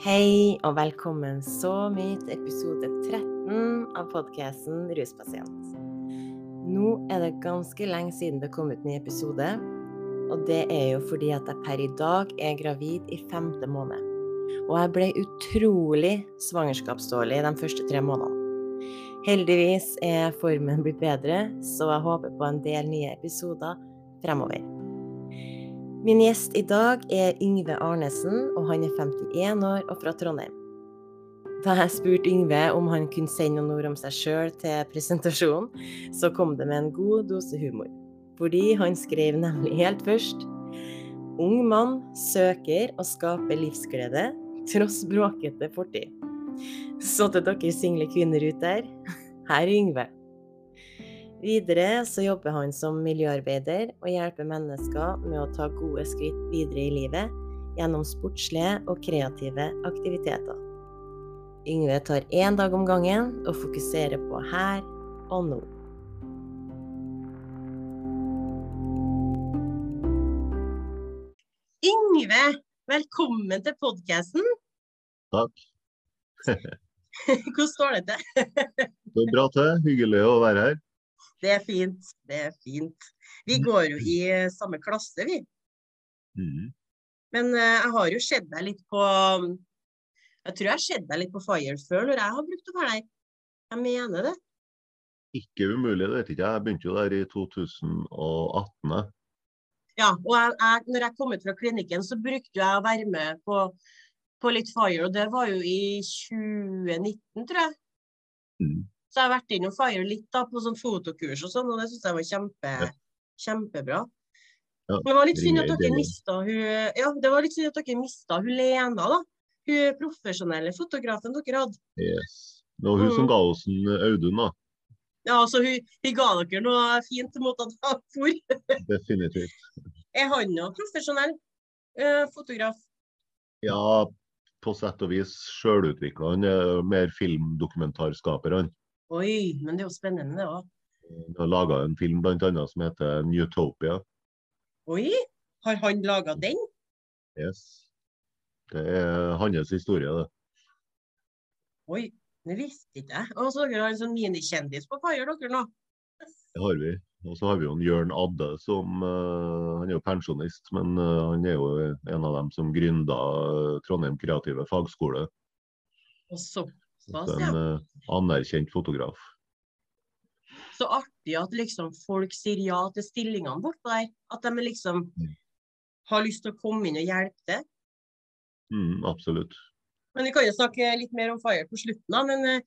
Hei og velkommen så mye til episode 13 av podkasten Ruspasient. Nå er det ganske lenge siden det kom ut ny episode, og det er jo fordi at jeg per i dag er gravid i femte måned. Og jeg ble utrolig svangerskapsdårlig de første tre månedene. Heldigvis er formen blitt bedre, så jeg håper på en del nye episoder fremover. Min gjest i dag er Yngve Arnesen, og han er 51 år og fra Trondheim. Da jeg spurte Yngve om han kunne si noen ord om seg sjøl til presentasjonen, så kom det med en god dose humor. Fordi han skrev nemlig helt først Ung mann søker å skape livsglede tross bråkete fortid. Så til dere single kvinner ute der, her er Yngve. Videre så jobber han som miljøarbeider og hjelper mennesker med å ta gode skritt videre i livet gjennom sportslige og kreative aktiviteter. Yngve tar én dag om gangen og fokuserer på her og nå. Yngve, velkommen til podkasten. Takk. Hvordan står det til? Det går bra til. Hyggelig å være her. Det er fint. Det er fint. Vi går jo i samme klasse, vi. Mhm. Men eh, jeg har jo sett deg litt på Jeg tror jeg har sett deg litt på Fire før, når jeg har brukt å være der. Jeg mener det. Ikke umulig, det vet ikke jeg. Jeg begynte jo der i 2018. Ja, og jeg, jeg, når jeg kom ut fra klinikken, så brukte jeg å være med på, på litt Fire, og det var jo i 2019, tror jeg. Mhm. Så jeg har vært innom Fire litt da, på sånn fotokurs og sånn, og det syns jeg var kjempe, Ja. kjempebra. Ja, det var litt synd at dere mista hun Ja, det var litt synd at dere mista hun Lena, da. Hun profesjonelle fotografen dere hadde. Yes. Det var hun som Mhm. ga oss en Audun, da. Ja, altså hun, hun ga dere noe fint mot at han for. Definitivt. Er han òg profesjonell uh, fotograf? Ja, på sett og vis sjølutvikla. Han er mer filmdokumentarskaper, han. Oi, men det er jo spennende, det òg. Han har laga en film blant annet som heter Newtopia. Oi, har han laga den? Yes. Det er hans historie, det. Oi, det visste ikke jeg. Og så dere har en sånn minikjendis på Fire, dere nå. Det har vi. Og så har vi jo en Jørn Adde som uh, Han er jo pensjonist, men uh, han er jo en av dem som gründa uh, Trondheim kreative fagskole. Og såpass, en ja. eh, anerkjent fotograf. Så artig at liksom folk sier ja til stillingene bortpå der. At de liksom Mm. har lyst til å komme inn og hjelpe til. Mm, absolutt. Men vi kan jo snakke litt mer om Fire på slutten, da. Men eh,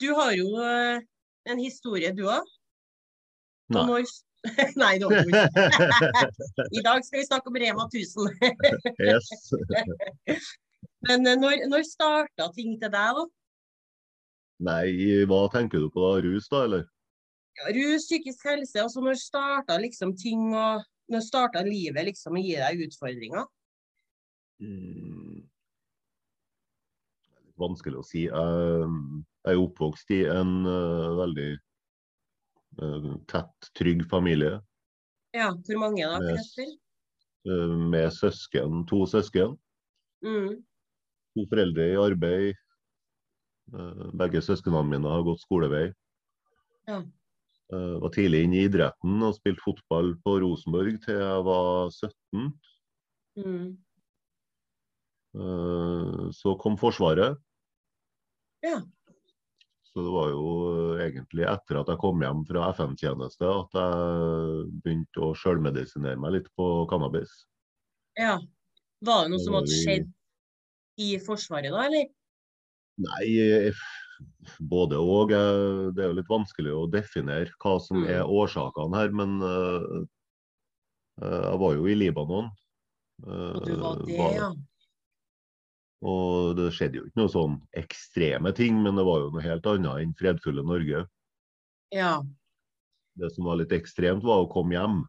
du har jo eh, en historie, du òg? Nei. Nei, det har du ikke. I dag skal vi snakke om Rema 1000. Yes. Men når, når starta ting til deg, da? Nei, hva tenker du på da? Rus, da, eller? Ja, Rus, psykisk helse, altså når starta liksom ting og Når starta livet liksom å gi deg utfordringer? Mm. Det er litt vanskelig å si. Jeg, jeg er oppvokst i en eh, veldig eh, tett, trygg familie. Ja, hvor mange da? Med- eh, med søsken, to søsken. Mm. To foreldre i arbeid. Eh, Begge søsknene mine har gått skolevei. Ja. Eh, Var tidlig inne i idretten og spilte fotball på Rosenborg til jeg var 17. Mm. Eh, Så kom Forsvaret. Ja. Så det var jo egentlig etter at jeg kom hjem fra FN-tjeneste at jeg begynte å sjølmedisinere meg litt på cannabis. ja. Var det noe som hadde skjedd i Forsvaret da, eller? Nei, eh, både og. eh, Det er jo litt vanskelig å definere hva som Mm. er årsakene her, men eh, jeg var jo i Libanon. Og du var det, ja. Og det skjedde jo ikke noe sånn ekstreme ting, men det var jo noe helt annet enn fredfulle Norge. Ja. Det som var litt ekstremt, var å komme hjem.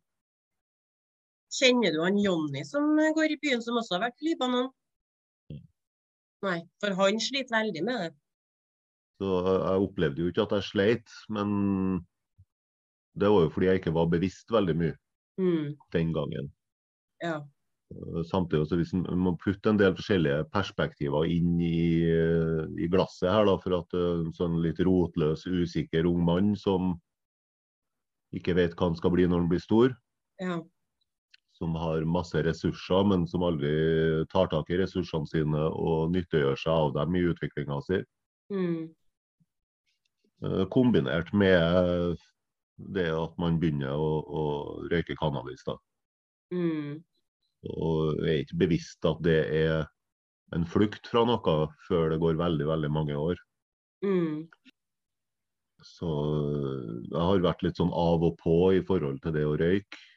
Kjenner du han Jonny som går i byen, som også har vært i Libanon? Nei, for han sliter veldig med det. Så jeg jeg opplevde jo ikke at jeg sleit, men det var jo fordi jeg ikke var bevisst veldig mye Mm. den gangen. Ja. Eh, Samtidig så hvis man må putte en del forskjellige perspektiver inn i, eh, i glasset her, da, for at eh, en sånn litt rotløs, usikker ung mann som ikke vet hva han skal bli når han blir stor, Ja. Som har masse ressurser, men som aldri tar tak i ressursene sine og nyttiggjør seg av dem i utviklinga si. Mm. Eh, Kombinert med det at man begynner å, å røyke cannabis. da. Mm. Og er ikke bevisst at det er en flukt fra noe før det går veldig, veldig mange år. Mm. Så jeg har vært litt sånn av og på i forhold til det å røyke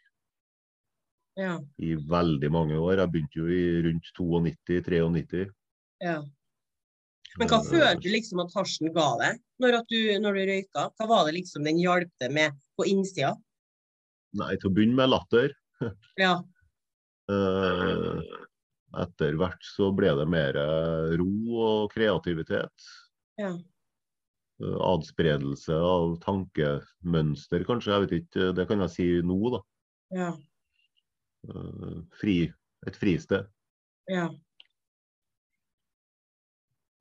Ja. i veldig mange år. Jeg begynte jo i rundt 92-93. ja. Men hva følte du liksom at hasjen ga deg når, du, når du røyka? Hva var det liksom den hjalp deg med på innsida? Nei, til å begynne med latter. Ja. Eh, Etter hvert så ble det mer ro og kreativitet. Ja. Eh, Adspredelse av tankemønster, kanskje. Jeg vet ikke, det kan jeg si nå, da. Ja. Eh, Fri, et fristed. Ja.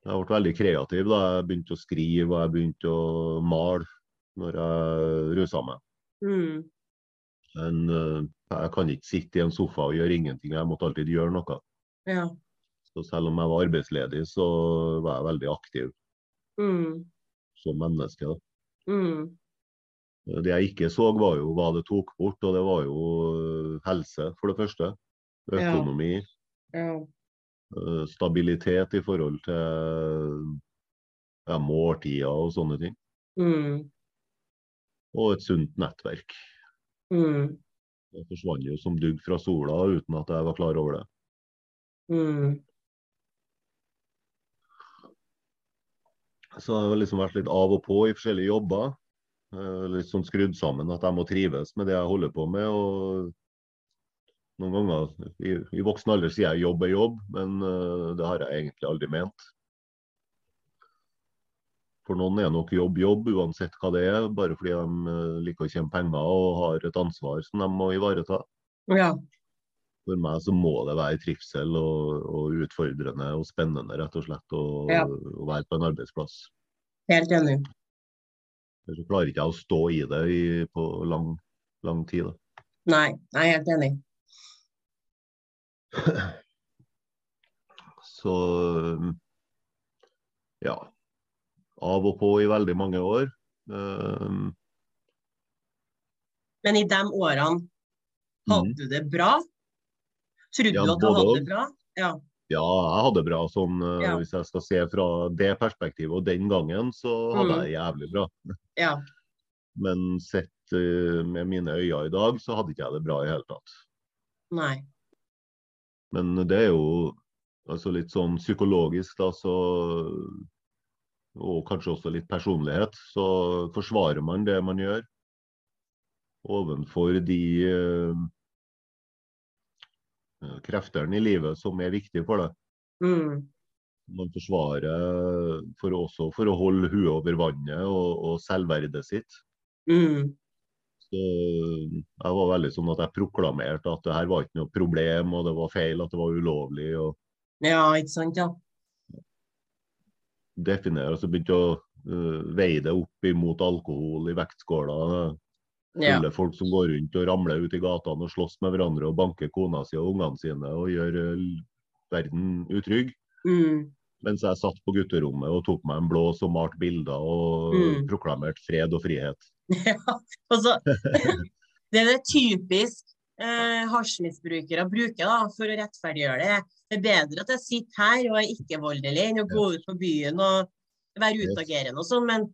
Jeg ble veldig kreativ da jeg begynte å skrive og jeg begynte å male når jeg rusa meg. Mm. Men eh, jeg kan ikke sitte i en sofa og gjøre ingenting, jeg måtte alltid gjøre noe. Ja. Så selv om jeg var arbeidsledig, så var jeg veldig aktiv Mm. som menneske. da. Mm. Det jeg ikke så, var jo hva det tok bort, og det var jo eh, helse, for det første. Økonomi. Ja. Ja. Stabilitet i forhold til ja, måltider og sånne ting. Mm. Og et sunt nettverk. Mm. Det forsvant jo som dugg fra sola uten at jeg var klar over det. Mm. Så jeg har liksom vært litt av og på i forskjellige jobber. Eh, Litt sånn skrudd sammen at jeg må trives med det jeg holder på med. og Noen ganger i, i voksen alder sier jeg jobb er jobb, men uh, det har jeg egentlig aldri ment. For noen er nok jobb jobb, uansett hva det er, bare fordi de eh, liker å tjene penger og har et ansvar som de må ivareta. Ja. For meg så må det være trivsel og, og utfordrende og spennende, rett og slett, å, Ja. være på en arbeidsplass. Helt enig. Så klarer ikke jeg å stå i det i, på lang, lang tid. Da. Nei, jeg er helt enig. Så ja. Av og på i veldig mange år. Um, Men i de årene, hadde du det bra? Trodde Ja, du at du hadde det bra? Ja. ja, jeg hadde det bra sånn uh, Ja. Hvis jeg skal se fra det perspektivet og den gangen, så hadde Mm. jeg det jævlig bra. Ja. Men sett med mine øyne i dag, så hadde ikke jeg det bra i hele tatt. Nei. Men det er jo altså litt sånn psykologisk, da, så Og kanskje også litt personlighet. Så forsvarer man det man gjør overfor de uh, kreftene i livet som er viktige for deg. Mm. Man forsvarer for også for å holde huet over vannet og, og selvverdet sitt. Mm. Så jeg var veldig sånn at jeg proklamerte at det her var ikke noe problem, og det var feil, at det var ulovlig. og Ja, ikke sant, ja. definere, altså begynte å uh, veie det opp imot alkohol i vektskåla. Ja. Fulle folk som går rundt og ramler ut i gatene og slåss med hverandre og banker kona si og ungene sine og gjør uh, verden utrygg. Mm. Mens jeg satt på gutterommet og tok meg en blås og malte bilder og Mm. proklamerte fred og frihet. Ja, altså, det er det typisk eh, hasjmisbrukere bruker da, for å rettferdiggjøre det. Det er bedre at jeg sitter her og er ikke-voldelig, enn å gå ut på byen og være utagerende og sånn. Men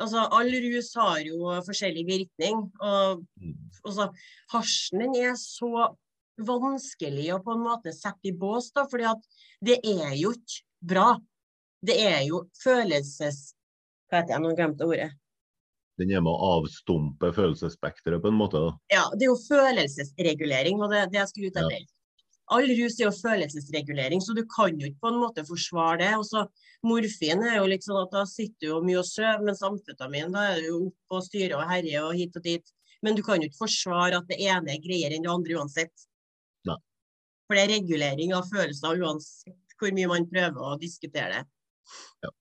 altså, all rus har jo forskjellig virkning. Og Mm. altså, hasjen den er så vanskelig å på en måte sette i bås, da, fordi at det er jo ikke bra. Det er jo følelses... Hva heter jeg, nå glemte ordet. Den er med å avstumpe følelsesspekteret på en måte. da. Ja, det er jo følelsesregulering, og det, det jeg skulle ut Ja. All rus er jo følelsesregulering, så du kan jo ikke på en måte forsvare det. Og så Morfin er jo litt sånn at da sitter du jo mye og sover, mens amfetamin da er du jo oppe og styrer og herjer og hit og dit. Men du kan jo ikke forsvare at det ene er greiere enn det andre uansett. Nei. For det er regulering av følelser uansett hvor mye man prøver å diskutere det.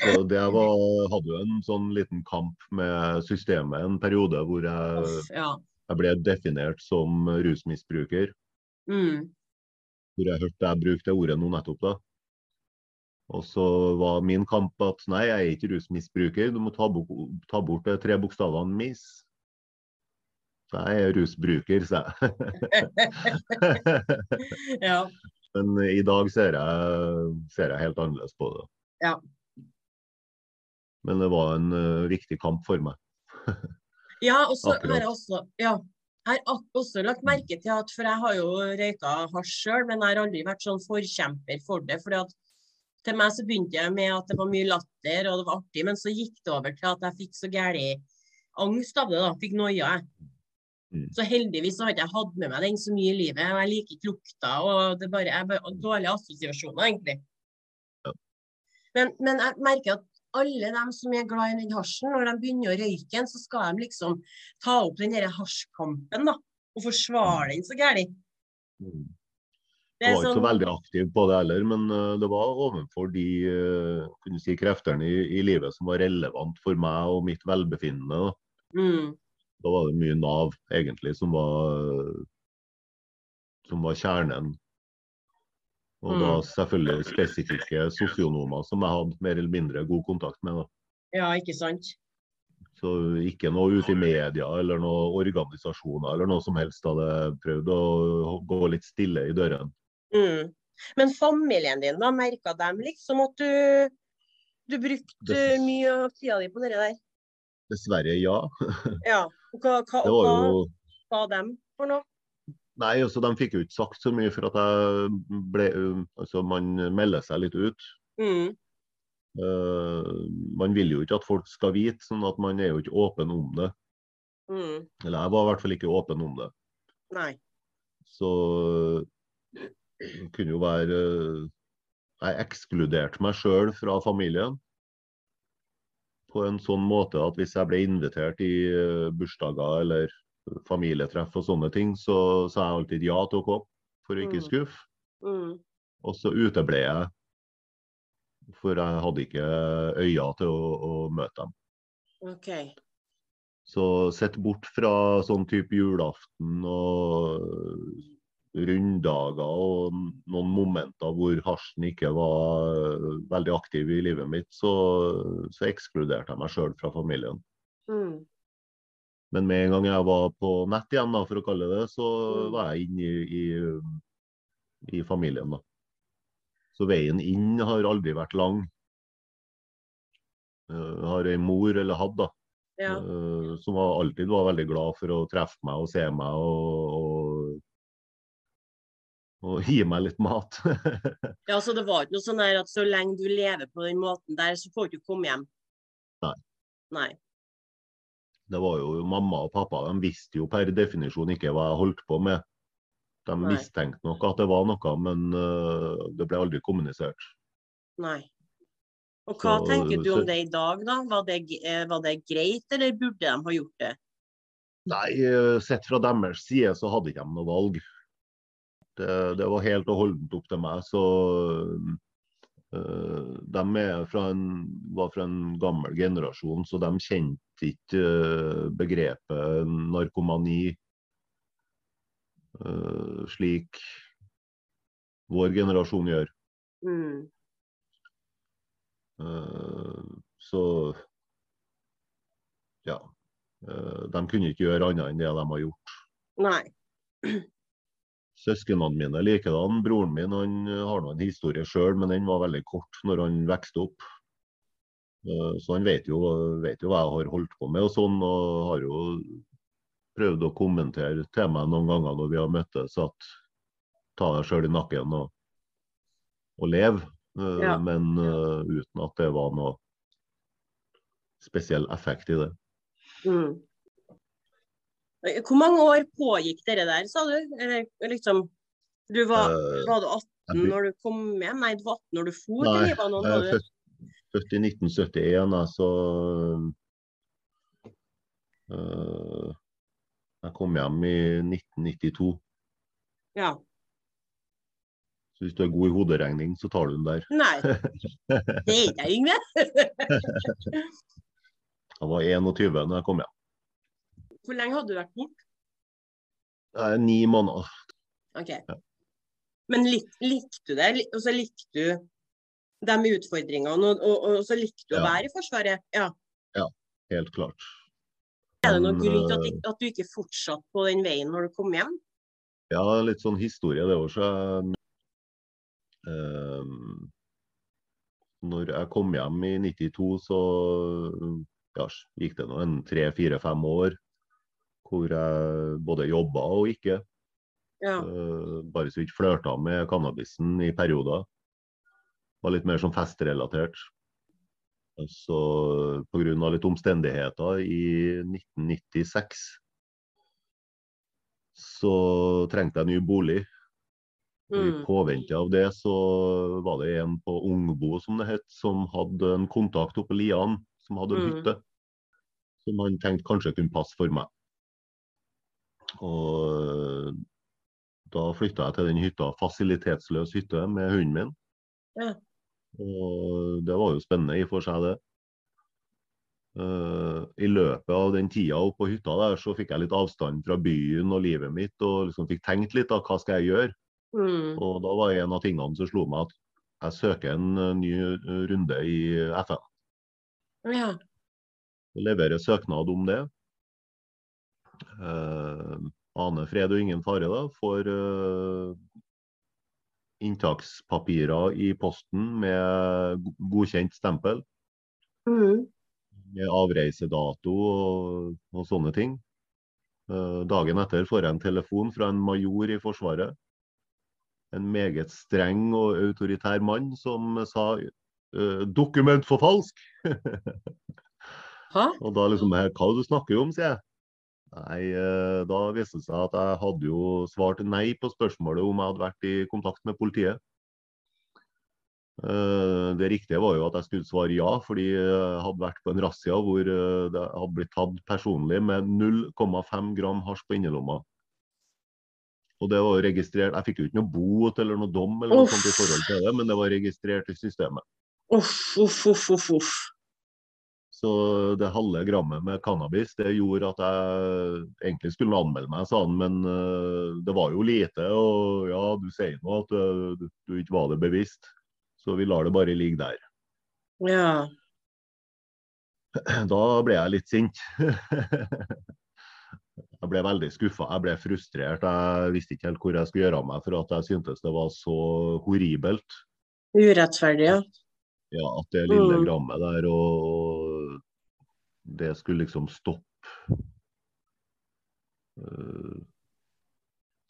Så det var, hadde jo en sånn liten kamp med systemet en periode hvor jeg, ja. jeg ble definert som rusmisbruker. Mm. Hvor jeg hørte jeg brukte det ordet nå nettopp. da. Og så var min kamp at nei, jeg er ikke rusmisbruker, du må ta, bort, ta bort de tre bokstavene 'mis'. Så jeg er rusbruker, sa jeg. ja. Men i dag ser jeg, ser jeg helt annerledes på det. Ja. Men det var en uh, viktig kamp for meg. Ja, og så har jeg også ja, jeg har også lagt merke til at For jeg har jo røyka hasj sjøl, men jeg har aldri vært sånn forkjemper for det. fordi at til meg så begynte jeg med at det var mye latter og det var artig, men så gikk det over til at jeg fikk så gæren angst av det. da, Fikk noia. jeg. Mm. Så heldigvis så har ikke jeg hatt med meg den så mye i livet. og Jeg liker ikke lukta, og det bare er dårlige assosiasjoner, egentlig. Ja. Men, men jeg merker at alle dem som er glad i den hasjen, når de begynner å røyke den, så skal de liksom ta opp den der hasjkampen da, og forsvare den så gæli. Mm. Jeg var ikke så sånn, veldig aktiv på det heller, men eh, det var overfor de eh, kunne si, kreftene i, i livet som var relevant for meg og mitt velbefinnende. Da, mm, da var det mye Nav egentlig som var, som var kjernen. Og da Mm. selvfølgelig spesifikke sosionomer som jeg hadde mer eller mindre god kontakt med. Da. ja, ikke sant? Så ikke noe ute i media eller noen organisasjoner eller noe som helst hadde prøvd å gå litt stille i dørene. Mm. Men familien din, da, merka de liksom at du, du brukte mye av tida di på det der? Dessverre, ja. Ja. Og hva, hva, og hva sa dem for noe? Nei, altså de fikk jo ikke sagt så mye for at jeg ble Altså man melder seg litt ut. Mm. Uh, man vil jo ikke at folk skal vite, sånn at man er jo ikke åpen om det. Mm. Eller jeg var i hvert fall ikke åpen om det. Nei. Så det kunne jo være eh, Jeg ekskluderte meg sjøl fra familien. På en sånn måte at hvis jeg ble invitert i eh, bursdager eller familietreff og sånne ting, så sa jeg alltid ja til å komme, for å ikke Mm. skuffe. Mm. Og så uteble jeg. For jeg hadde ikke øyne til å, å møte dem. OK. Så sett bort fra sånn type julaften og runddager og noen momenter hvor hasjen ikke var veldig aktiv i livet mitt, så, så ekskluderte jeg meg sjøl fra familien. Mm. Men med en gang jeg var på nett igjen, da, for å kalle det, så Mm. var jeg inne i, i, i familien. da. Så veien inn har aldri vært lang. Eh, Jeg har ei mor, eller hadde, da, Ja. eh, som alltid var veldig glad for å treffe meg og se meg og, og, og gi meg litt mat. ja, så det var ikke noe sånn at så lenge du lever på den måten der, så får du ikke komme hjem? Nei. Nei. Det var jo Mamma og pappa de visste jo per definisjon ikke hva jeg holdt på med. De Nei. mistenkte nok at det var noe, men uh, det ble aldri kommunisert. Nei. Og hva Så- tenker du om så- det i dag, da? Var det, eh, var det greit, eller burde de ha gjort det? Nei, eh, sett fra deres side så hadde ikke de noe valg. Det, det var helt og holdent opp til meg. Så de er fra en, var fra en gammel generasjon, så de kjente ikke eh, begrepet narkomani eh, slik vår generasjon gjør. Mm. Eh, så ja. Eh, de kunne ikke gjøre annet enn det de har gjort. Nei. Søsknene mine likedan. Broren min han eh, har nå en historie sjøl, men den var veldig kort når han vokste opp. Eh, Så han vet jo, vet jo hva jeg har holdt på med og sånn, og har jo prøvd å kommentere til meg noen ganger når vi har møttes, at ta deg sjøl i nakken og, og lev. Eh, Ja. Men uh, uten at det var noe spesiell effekt i det. Mm. Eh, Hvor mange år pågikk dere der, sa du? Eller liksom du var, Eh, var du 18 jeg når du kom hjem? Nei, du var 18 når du for til Libanon? var er du? født i 1971, altså uh, Jeg kom hjem i 1992. Ja. Så hvis du er god i hoderegning, så tar du den der. Nei, det er ikke jeg, Yngve. Jeg var 21 da jeg kom hjem. Hvor lenge hadde du vært borte? Er ni måneder. Ok. Ja. Men lik, likte du det? Og så likte du de utfordringene, og, og, og så likte du å være i Forsvaret? Ja. Helt klart. Er det noen grunn til at, eh, at du ikke fortsatte på den veien når du kom hjem? Ja, litt sånn historie det også. Um, når jeg kom hjem i 92, så ja, gikk det nå en tre, fire, fem år hvor jeg både jobba og ikke. Ja. Eh, bare så vidt flørta med cannabisen i perioder. Var litt mer sånn festrelatert. Så pga. litt omstendigheter i 1996 så trengte jeg ny bolig. Og I Mm. påvente av det så var det en på Ungbo som det het, som hadde en kontakt oppe i Lian, som hadde en Mm. hytte. Som han tenkte kanskje kunne passe for meg. Og da flytta jeg til den hytta, fasilitetsløs hytte, med hunden min. Ja. Og det var jo spennende i for seg, det. Uh, I løpet av den tida oppe på hytta der, så fikk jeg litt avstand fra byen og livet mitt, og liksom fikk tenkt litt da, hva skal jeg gjøre. Mm. Og da var en av tingene som slo meg at jeg søker en eh, ny eh, runde i FN. Ja. Og leverer søknad om det. Eh, aner fred og ingen fare, da. Får eh, inntakspapirer i posten med godkjent stempel. Mm. Med avreisedato og, og sånne ting. Eh, dagen etter får jeg en telefon fra en major i Forsvaret. En meget streng og autoritær mann som sa eh, 'dokument for falsk'. Hæ? Og da liksom her, Hva er det du snakker om, sier jeg. Nei, eh, Da viste det seg at jeg hadde jo svart nei på spørsmålet om jeg hadde vært i kontakt med politiet. Eh, Det riktige var jo at jeg skulle svare ja, fordi jeg hadde vært på en razzia hvor eh, det hadde blitt tatt personlig med 0,5 gram hasj på innerlomma. Og det var registrert, Jeg fikk jo ikke noe bot eller noe dom, eller noe Uff. sånt i forhold til det, men det var registrert i systemet. Uff, uff, uff, uff, uff. Så det halve grammet med cannabis det gjorde at jeg egentlig skulle anmelde meg, sa han. Men eh, det var jo lite, og ja, du sier nå at eh, du, du ikke var det bevisst. Så vi lar det bare ligge der. Ja. Da ble jeg litt sint. Jeg ble veldig skuffa, jeg ble frustrert. Jeg visste ikke helt hvor jeg skulle gjøre av meg, for at jeg syntes det var så horribelt. Urettferdig, ja. Ja, at det lille Mm. grammet der, og, og det skulle liksom stoppe eh,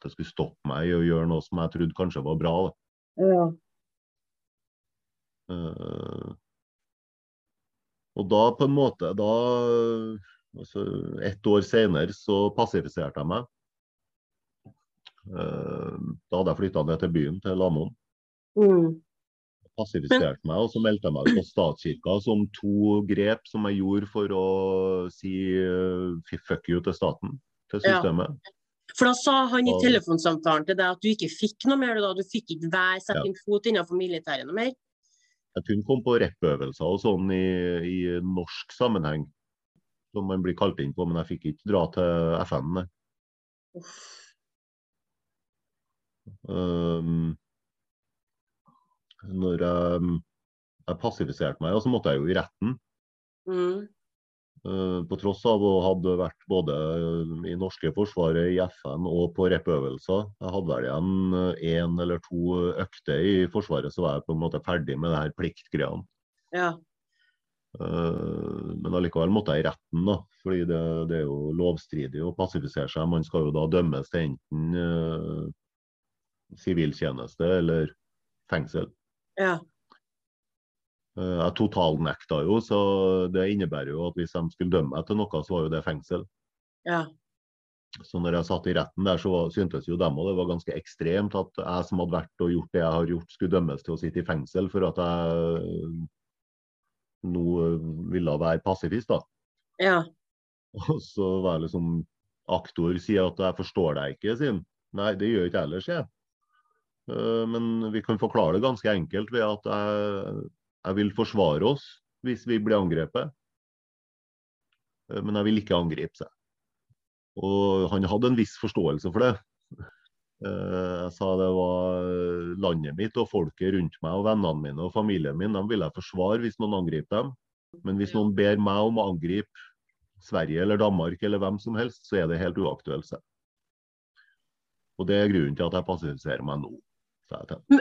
Det skulle stoppe meg i å gjøre noe som jeg trodde kanskje var bra. Ja. Eh, og da på en måte da, altså, Ett år senere så passifiserte jeg meg. Eh, da hadde jeg flytta ned til byen, til Lamoen. Mm. Passifiserte meg, og så meldte jeg meg på statskirka som to grep som jeg gjorde for å si eh, fuck you til staten, til Ja. systemet. For da sa han i telefonsamtalen til deg at du ikke fikk noe mer, da. Du fikk ikke hver sette Ja. fot innenfor militæret noe mer. Jeg kunne komme på rep-øvelser og sånn i, i norsk sammenheng, som man blir kalt inn på, men jeg fikk ikke dra til FN. Um, når jeg, jeg passifiserte meg, og så måtte jeg jo i retten. Mm. Eh, På tross av å hadde vært både i norske forsvaret, i FN og på rep-øvelser. Jeg hadde vel igjen én eller to økter i Forsvaret, så var jeg på en måte ferdig med det her pliktgreiene. Ja. Eh, Men allikevel måtte jeg i retten, da. Fordi det, det er jo lovstridig å passifisere seg. Man skal jo da dømmes til enten eh, siviltjeneste eller fengsel. Ja. Eh, Jeg totalnekta jo, så det innebærer jo at hvis de skulle dømme meg til noe, så var jo det fengsel. Ja. Så når jeg satt i retten der, så syntes jo dem og det var ganske ekstremt at jeg som hadde vært og gjort det jeg har gjort, skulle dømmes til å sitte i fengsel for at jeg nå ville være pasifist. da. Ja. Og så var jeg liksom Aktor sier at 'jeg forstår deg ikke', sier han. Nei, det gjør ikke jeg ellers, sier jeg. Eh, Men vi kan forklare det ganske enkelt ved at jeg, jeg vil forsvare oss hvis vi blir angrepet. Eh, Men jeg vil ikke angripe seg. Og han hadde en viss forståelse for det. Eh, Jeg sa det var landet mitt og folket rundt meg og vennene mine og familien min, dem vil jeg forsvare hvis noen angriper dem. Men hvis noen ber meg om å angripe Sverige eller Danmark eller hvem som helst, så er det helt uaktuelt. Og det er grunnen til at jeg passiviserer meg nå.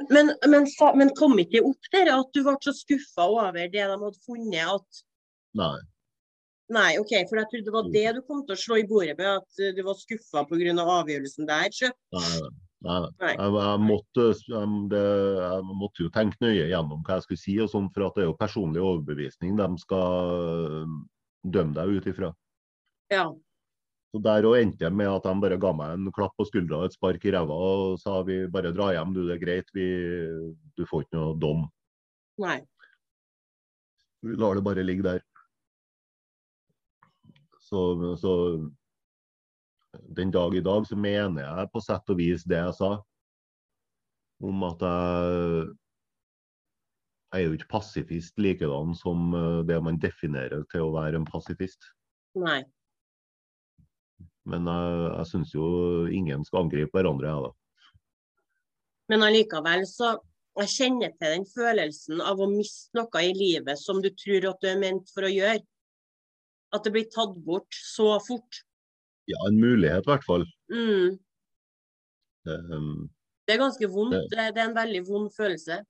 Men, men, men, kom ikke det opp der at du ble så skuffa over det de hadde funnet at Nei. Nei, OK, for jeg trodde det var det du kom til å slå i bordet med, at eh, du var skuffa pga. avgjørelsen der. Så. Nei, nei, nei. Nei. Jeg, jeg, måtte, jeg, det, jeg måtte jo tenke nøye gjennom hva jeg skulle si, og sånn, for at det er jo personlig overbevisning de skal øh, dømme deg ut ifra. Ja. Så Der og endte jeg med at de bare ga meg en klapp på skuldra og et spark i ræva og sa vi bare dra hjem, du, det er greit, vi, du får ikke noe dom. Nei. Vi lar det bare ligge der. Så, så den dag i dag så mener jeg på sett og vis det jeg sa. Om at jeg jeg er jo ikke pasifist likedan som eh, det man definerer til å være en pasifist. Nei. Men jeg, jeg syns jo ingen skal angripe hverandre, jeg da. Men allikevel så jeg kjenner til den følelsen av å miste noe i livet som du tror at du er ment for å gjøre. At det blir tatt bort så fort. Ja, en mulighet i hvert fall. Mm. Um, Det er ganske vondt. Det, det er en veldig vond følelse.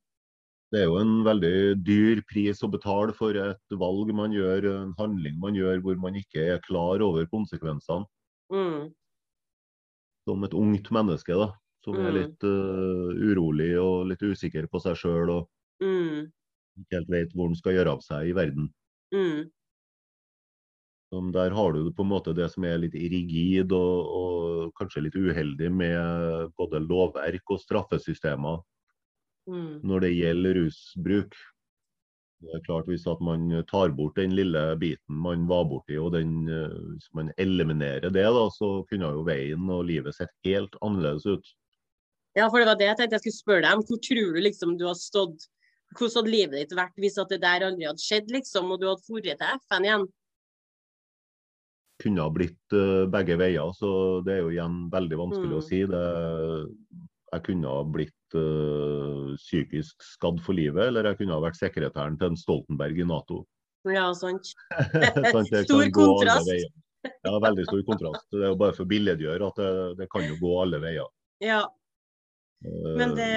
Det er jo en veldig dyr pris å betale for et valg man gjør, en handling man gjør hvor man ikke er klar over konsekvensene. Mm. Som et ungt menneske, da. Som er Mm. litt uh, urolig og litt usikker på seg sjøl og Mm. ikke helt vet hvor han skal gjøre av seg i verden. Mm. Som der har du på en måte det som er litt rigid og, og kanskje litt uheldig med både lovverk og straffesystemer Mm. når det gjelder rusbruk. Det er klart Hvis at man tar bort den lille biten man var borti, og den, eh, hvis man eliminerer det, da, så kunne jo veien og livet sett helt annerledes ut. Ja, for det var det jeg tenkte jeg skulle spørre deg om. Hvor tror du liksom du har stått Hvordan hadde livet ditt vært hvis at det der aldri hadde skjedd, liksom, og du hadde dratt til FN igjen? Kunne ha blitt eh, begge veier, så det er jo igjen veldig vanskelig Mm. å si. Det, jeg kunne ha blitt eh, psykisk skadd for livet, eller jeg kunne ha vært sekretæren til en Stoltenberg i Nato. Ja, sant. sånn, Stor kontrast. Ja, veldig stor kontrast. Det er jo bare for å billedgjøre at det, det kan jo gå alle veier. Ja, Eh, men det,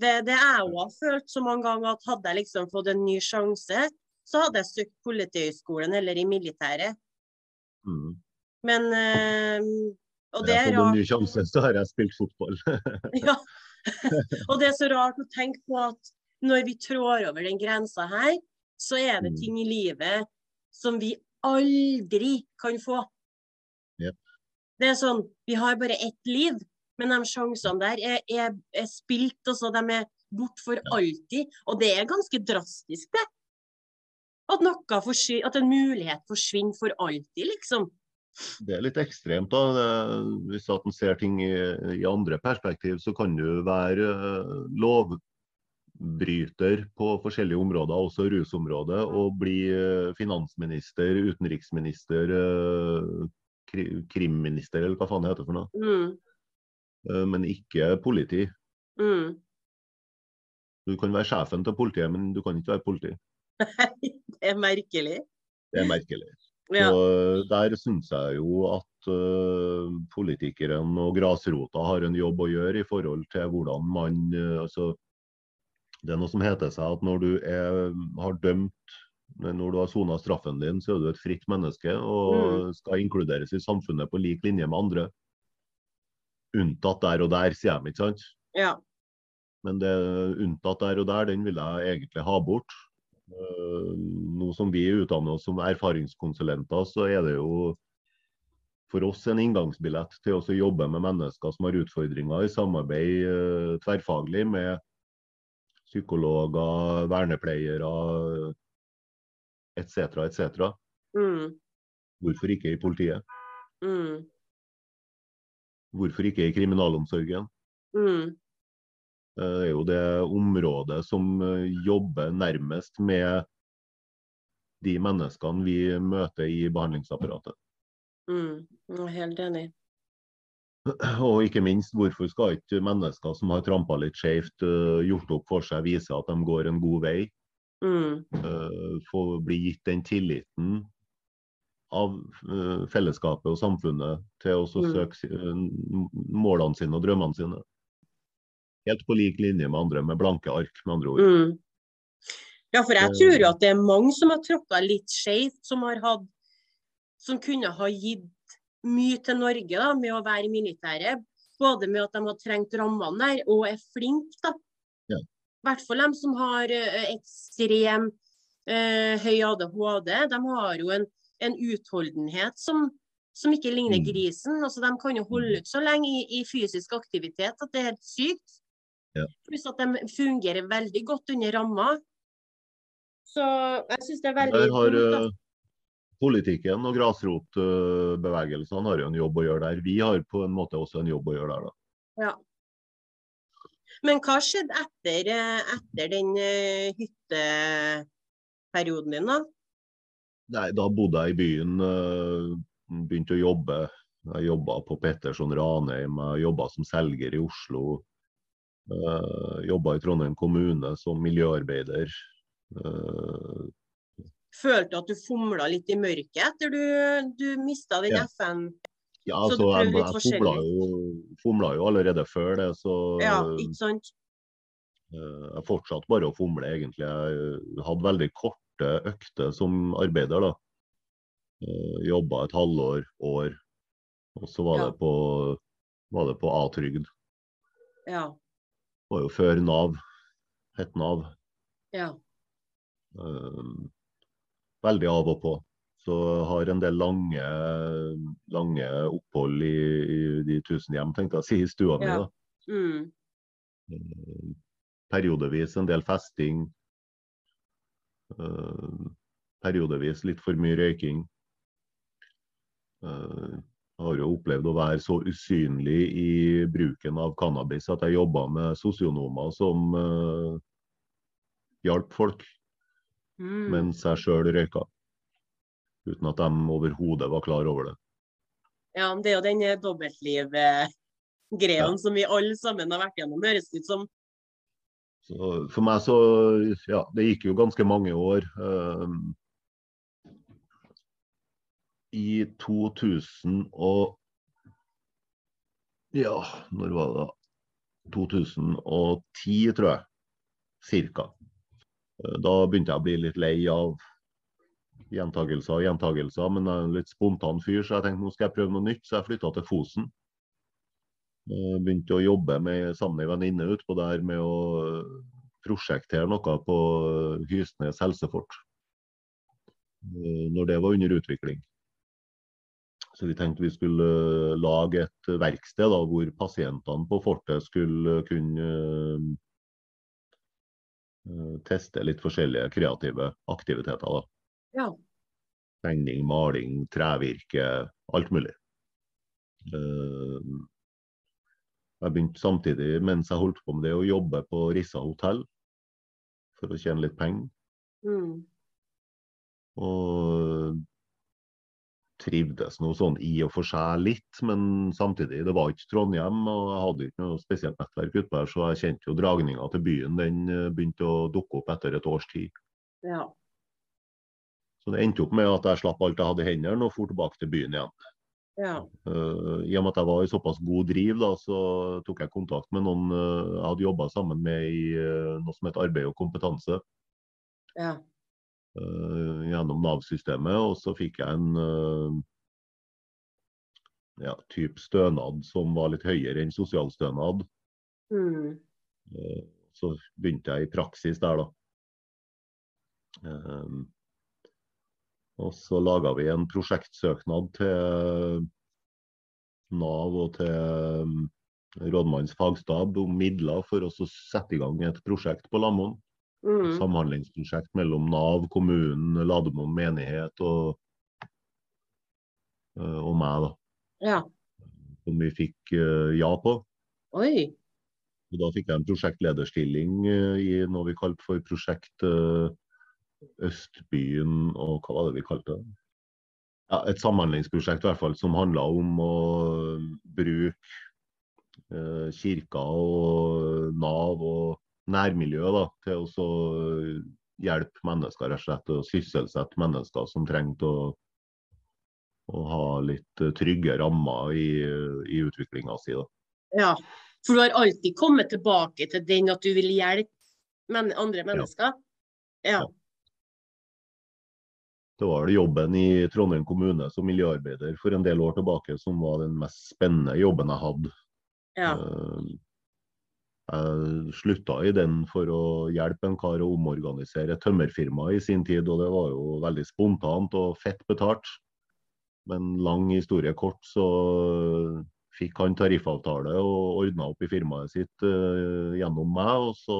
det, det jeg òg har følt så mange ganger, at hadde jeg liksom fått en ny sjanse, så hadde jeg søkt Politihøgskolen eller i militæret. mm. Men øh, Og det Jeg er har fått en ny sjanse, så har jeg spilt fotball. Ja. Og det er så rart å tenke på at når vi trår over den grensa her, så er det Mm. ting i livet som vi aldri kan få. Yep. Det er sånn, Vi har bare ett liv, men de sjansene der er, er, er spilt. Altså, de er bort for alltid. Og det er ganske drastisk, det. At, at en mulighet forsvinner for alltid, liksom. Det er litt ekstremt. da. Hvis at en ser ting i, i andre perspektiv, så kan du være eh, lovbryter på forskjellige områder, også rusområdet, og bli eh, finansminister, utenriksminister, eh, krimminister, eller hva faen det heter for noe. Mm, Men ikke politi. mm. Du kan være sjefen til politiet, men du kan ikke være politi. det er merkelig. Det er merkelig. Ja. Og der syns jeg jo at uh, politikeren og grasrota har en jobb å gjøre i forhold til hvordan man uh, altså, Det er noe som heter seg at når du er, har dømt når du har sona straffen din, så er du et fritt menneske og skal inkluderes i samfunnet på lik linje med andre. Unntatt der og der, sier de, ikke sant? ja. Men det unntatt der og der, den vil jeg egentlig ha bort. Eh, Nå som vi utdanner oss som erfaringskonsulenter, så er det jo for oss en inngangsbillett til å jobbe med mennesker som har utfordringer, i samarbeid eh, tverrfaglig med psykologer, vernepleiere etc. etc. Mm, Hvorfor ikke i politiet? mm, Hvorfor ikke i kriminalomsorgen? mm. Eh, Det er jo det området som eh, jobber nærmest med de menneskene vi møter i behandlingsapparatet. Mm. Jeg er helt enig. Og ikke minst, hvorfor skal ikke mennesker som har trampa litt skjevt, eh, gjort opp for seg, vise at de går en god vei? Mm. få bli gitt den tilliten av fellesskapet og samfunnet til å Mm. søke målene sine og drømmene sine. Helt på lik linje med andre, med blanke ark, med andre ord. Mm. Ja, for jeg tror jo at det er mange som har tråkka litt skeivt, som har hatt Som kunne ha gitt mye til Norge da, med å være i militæret. Både med at de har trengt rammene der, og er flinke, da. Ja. Hvert fall de som har eh, ekstrem eh, høy ADHD. De har jo en, en utholdenhet som, som ikke ligner Mm. grisen. Altså, de kan jo holde ut så lenge i, i fysisk aktivitet at det er helt sykt. Ja. Pluss at de fungerer veldig godt under ramma. Så jeg syns det er veldig Der har uh, politikken og grasrotbevegelsene har jo en jobb å gjøre der. Vi har på en måte også en jobb å gjøre der, da. Ja. Men hva skjedde etter, eh, etter den uh, hytteperioden din, da? Nei, da bodde jeg i byen, begynte å jobbe. Jeg jobba på Petterson Ranheim, jeg jobba som selger i Oslo. Uh, jobba i Trondheim kommune som miljøarbeider. Uh, Følte at du fomla litt i mørket etter du, du mista den Ja. FN? ja, Så altså, jeg, jeg fomla jo, fomla jo allerede før det, så Ja, ikke sant? Uh, jeg fortsatte bare å fomle, egentlig. Jeg hadde veldig korte økter som arbeider, da. Uh, jobba et halvår, år. Og så var Ja. det på, var det på A-trygd. Ja. Var jo før Nav. Het Nav. ja. Eh, veldig av og på. Så har en del lange, lange opphold i, i de tusen hjem, tenkte jeg å si, i stua mi. Ja. da. Mm. Eh, periodevis en del festing. Eh, periodevis litt for mye røyking. Har jo opplevd å være så usynlig i bruken av cannabis at jeg jobba med sosionomer som uh, hjalp folk Mm. mens jeg sjøl røyka. Uten at de overhodet var klar over det. Ja, det er jo den dobbeltliv-greia Ja. som vi alle sammen har vært gjennom, høres det ut som. Så for meg så Ja, det gikk jo ganske mange år. Um, I 2000 og Ja, når var det da? 2010, tror jeg. Cirka. Eh, Da begynte jeg å bli litt lei av gjentagelser og gjentagelser, men jeg er en litt spontan fyr, så jeg tenkte nå skal jeg prøve noe nytt, så jeg flytta til Fosen. Jeg Begynte å jobbe med, sammen med ei venninne utpå der med å eh, prosjektere noe på eh, Hysnes helsefort. Eh, Når det var under utvikling. Så vi tenkte vi skulle eh, lage et verksted da, hvor pasientene på fortet skulle kunne eh, teste litt forskjellige kreative aktiviteter. da. Ja. Tegning, maling, trevirke, alt mulig. Eh, Jeg begynte samtidig, mens jeg holdt på med det, å jobbe på Rissa hotell for å tjene litt penger. Mm. Og trivdes noe sånn i og for seg litt, men samtidig, det var ikke Trondheim, og jeg hadde ikke noe spesielt nettverk utpå her, så jeg kjente jo dragninga til byen. Den eh, begynte å dukke opp etter et års tid. Ja. Så det endte opp med at jeg slapp alt jeg hadde i hendene og for tilbake til byen igjen. Ja. Uh, I og med at jeg var i såpass god driv, da, så tok jeg kontakt med noen uh, jeg hadde jobba sammen med i uh, noe som het Arbeid og kompetanse Ja. Eh, gjennom Nav-systemet. Og så fikk jeg en eh, ja, type stønad som var litt høyere enn sosialstønad. Mm. Eh, Så begynte jeg i praksis der, da. Og så laga vi en prosjektsøknad til Nav og til rådmannens fagstab om midler for oss å sette i gang et prosjekt på Lamoen. Mm. Samhandlingsprosjekt mellom Nav, kommunen, Lademoen menighet og, eh, og meg, da. Ja. Som vi fikk eh, ja på. Oi. Og Da fikk jeg en prosjektlederstilling eh, i noe vi kalte for Prosjekt Østbyen og hva var det vi kalte det? Ja, et samhandlingsprosjekt i hvert fall, som handla om å bruke eh, kirka og Nav og nærmiljøet da, til å hjelpe mennesker rett og slett, og sysselsette mennesker som trengte å, å ha litt eh, trygge rammer i, i utviklinga si. Ja, for du har alltid kommet tilbake til den at du vil hjelpe men andre mennesker? Ja. Ja. Det var vel jobben i Trondheim kommune som miljøarbeider for en del år tilbake som var den mest spennende jobben jeg hadde. ja. Eh, Jeg slutta i den for å hjelpe en kar å omorganisere tømmerfirmaet tømmerfirma i sin tid, og det var jo veldig spontant og fett betalt. Men lang historie kort, så fikk han tariffavtale og ordna opp i firmaet sitt uh, gjennom meg. Og så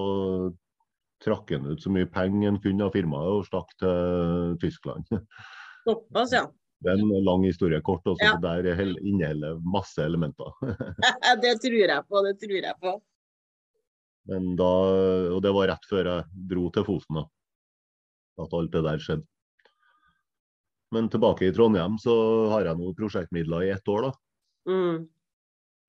trakk han ut så mye penger han kunne av firmaet og stakk til Tyskland. Såpass, ja. Det er en lang historie kort, og så Ja. der inneholder masse elementer. det tror jeg på. Det tror jeg på. Men da, og det var rett før jeg dro til Fosen, da. At alt det der skjedde. Men tilbake i Trondheim så har jeg nå prosjektmidler i ett år, da. Mm.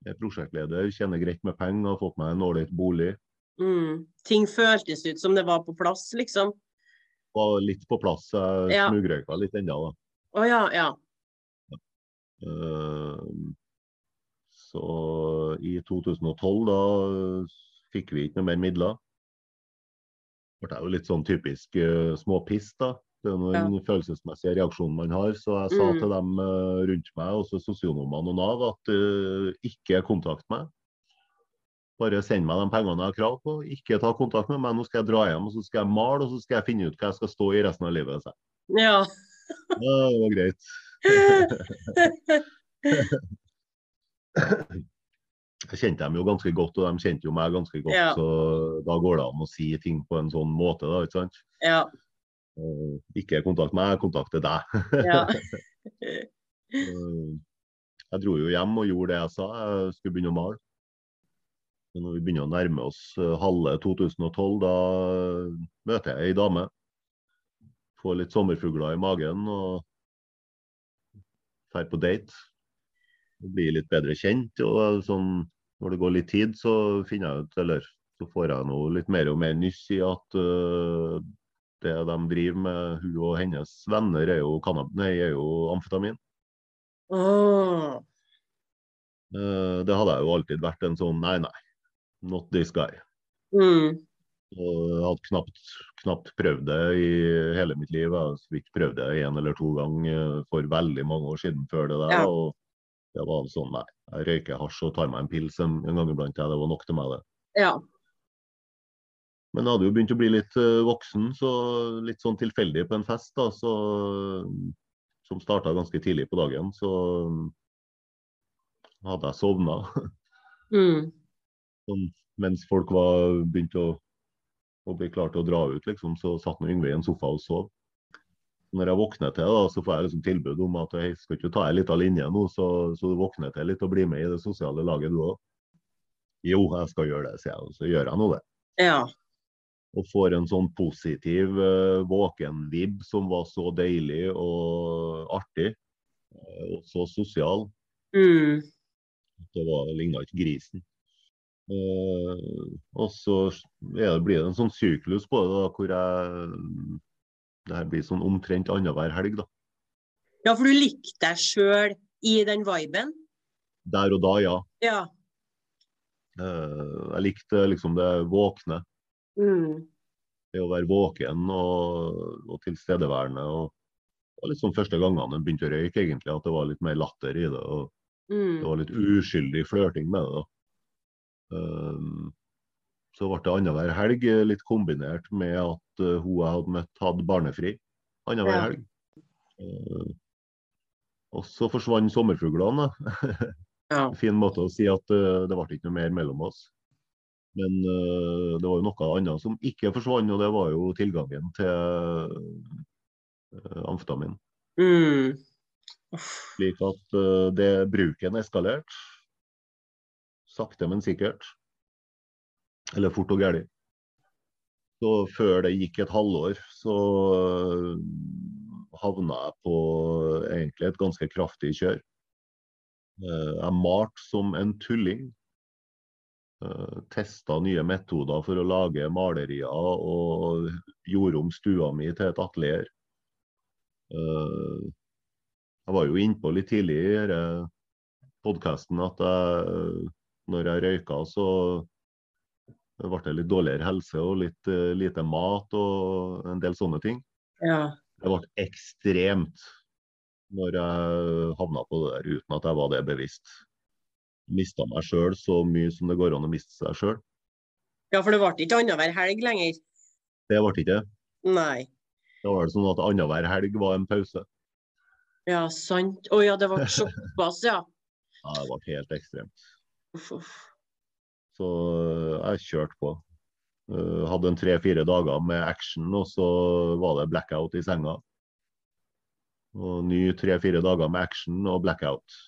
Jeg er prosjektleder, tjener greit med penger, har fått meg en ålreit bolig. Mm. Ting føltes ut som det var på plass, liksom. Var litt på plass, jeg Ja. smugrøyka litt ennå, da. Oh, ja, ja. Eh, Så i 2012 da fikk vi ikke noe mer midler. Det er jo litt sånn typisk uh, småpiss, da. Det er noen ja. følelsesmessige reaksjoner man har. Så jeg sa Mm. til dem uh, rundt meg, også sosionomene og Nav, at uh, ikke kontakt meg. Bare send meg de pengene jeg har krav på. Ikke ta kontakt med meg. Nå skal jeg dra hjem og så skal jeg male og så skal jeg finne ut hva jeg skal stå i resten av livet. Ja. Ja, det var greit. Jeg kjente dem jo ganske godt, og de kjente jo meg ganske godt. Ja. Så da går det an å si ting på en sånn måte, da, ikke sant. ja. Uh, Ikke kontakt meg, kontakte deg. ja. uh, Jeg dro jo hjem og gjorde det jeg sa, jeg skulle begynne å male. Men når vi begynner å nærme oss eh, halve 2012, da møter jeg ei dame. Får litt sommerfugler i magen og drar på date. Blir litt bedre kjent. og sånn, Når det går litt tid, så finner jeg ut, eller så får jeg noe litt mer og mer nyss i at uh, det de driver med, hun og hennes venner, er jo, nei, er jo amfetamin. Oh. Uh, Det hadde jeg jo alltid vært en sånn nei, nei, not this guy. Mm. Og hadde knapt, knapt prøvd det i hele mitt liv. Jeg vidt prøvd det én eller to ganger for veldig mange år siden før det der. Ja. Og det var sånn nei, jeg røyker hasj og tar meg en pils en, en gang iblant. Det var nok til meg, det. Ja. Men jeg hadde jo begynt å bli litt eh, voksen, så litt sånn tilfeldig på en fest, da, så, som starta ganske tidlig på dagen, så hadde jeg sovna. Mm. sånn, mens folk var begynt å, å bli klare til å dra ut, liksom, så satt nå Yngve i en sofa og sov. Når jeg våkner til, da, så får jeg liksom tilbud om at jeg skal ikke ta ei lita linje nå, så, så du våkner til litt og blir med i det sosiale laget du òg. Jo, jeg skal gjøre det, sier jeg, og så gjør jeg nå det. Ja. Og får en sånn positiv uh, våken-vib som var så deilig og artig. eh, og så sosial. Mm. Det var, ligna ikke grisen. Uh, og så ja, blir det en sånn syklus på det, da, hvor jeg Det her blir sånn omtrent annenhver helg, da. ja, for du likte deg sjøl i den viben? Der og da, ja. Ja. Eh, jeg likte liksom det våkne. Mm. Det å være våken og, og tilstedeværende. og Det var liksom første gangene jeg begynte å røyke, egentlig, at det var litt mer latter i det. og Det Mm. var litt uskyldig flørting med det. da. Um, så ble det annenhver helg, eh, litt kombinert med at eh, hun jeg hadde møtt, hadde barnefri annenhver Ja. helg. Uh, og så forsvant sommerfuglene. Ja. Fin måte å si at eh, det ble ikke noe mer mellom oss. Men eh, det var jo noe annet som ikke forsvant, og det var jo tilgangen til amfetamin. Mm. Slik at eh, det bruken eskalerte. Sakte, men sikkert. Eller fort og gæli. Så før det gikk et halvår, så øh, havna jeg på egentlig et ganske kraftig kjør. Eh, Jeg malte som en tulling. Testa nye metoder for å lage malerier og gjorde om stua mi til et atelier. Jeg var jo innpå litt tidlig i podkasten at jeg, når jeg røyka, så ble det litt dårligere helse og litt uh, lite mat og en del sånne ting. Ja. Det ble ekstremt når jeg havna på det der uten at jeg var det bevisst. Mista meg sjøl så mye som det går an å miste seg sjøl. ja, for det ble ikke annenhver helg lenger. Det ble ikke det. Nei. Da var det sånn at annenhver helg var en pause. Ja, sant. Å ja, det ble såpass, ja. Ja, det ble helt ekstremt. Uff, uff. Så øh, jeg kjørte på. Øh, Hadde en tre-fire dager med action, og så var det blackout i senga. Og ny tre-fire dager med action og blackout.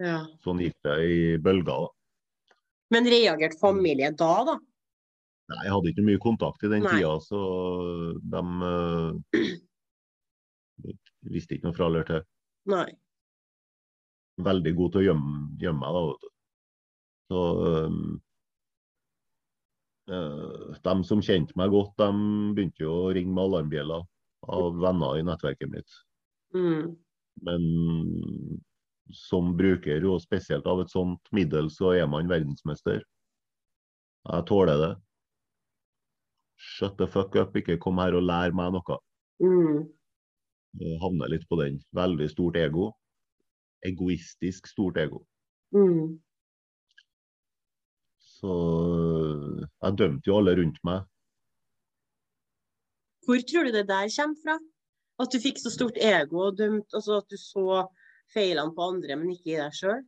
Ja. Sånn gikk det i bølger. da. Men reagerte familie da, da? Nei, jeg hadde ikke mye kontakt i den Nei. tida, så de uh, visste ikke noe fra eller til. Nei. Veldig god til å gjemme, gjemme meg, da. vet du. Så øh, de som kjente meg godt, de begynte jo å ringe med alarmbjeller av venner i nettverket mitt. Mm. Men som bruker, og spesielt av et sånt middel, så er man verdensmester. Jeg tåler det. Shut the fuck up, ikke kom her og lær meg noe. Mm. Havner litt på den. Veldig stort ego. Egoistisk stort ego. Mm. Så jeg dømte jo alle rundt meg. Hvor tror du det der kommer fra? At du fikk så stort ego og dømt, altså at du så feilene på andre, men ikke i deg sjøl?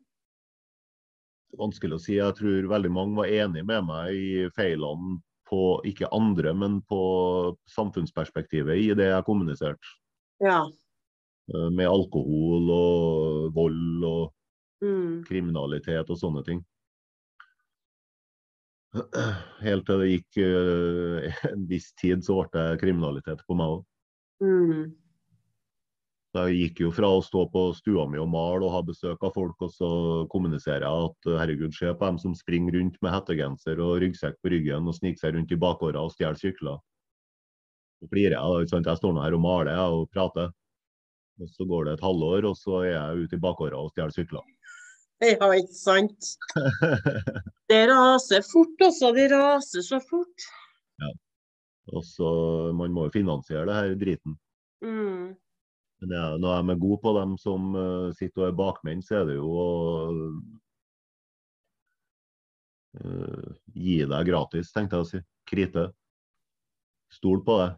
Vanskelig å si. Jeg tror veldig mange var enig med meg i feilene på ikke andre, men på samfunnsperspektivet i det jeg kommuniserte. Ja. Eh, Med alkohol og vold og Mm. kriminalitet og sånne ting. Helt til det gikk eh, en viss tid, så ble det kriminalitet på meg òg. Mm. Jeg gikk jo fra å stå på stua mi og male og ha besøk av folk, og så kommuniserer jeg at eh, herregud, se på dem som springer rundt med hettegenser og ryggsekk på ryggen og sniker seg rundt i bakgårda og stjeler sykler. Så flirer jeg, da. Jeg står nå her og maler og prater. Og så går det et halvår, og så er jeg ute i bakgårda og stjeler sykler. Ja, ikke sant? Det raser fort også. Det raser så fort. Ja. Og så Man må jo finansiere det her driten. Mm. Men ja, når jeg er god på dem som uh, sitter og er bakmenn, så er det jo å uh, gi deg gratis, tenkte jeg å si. Krite. Stol på det.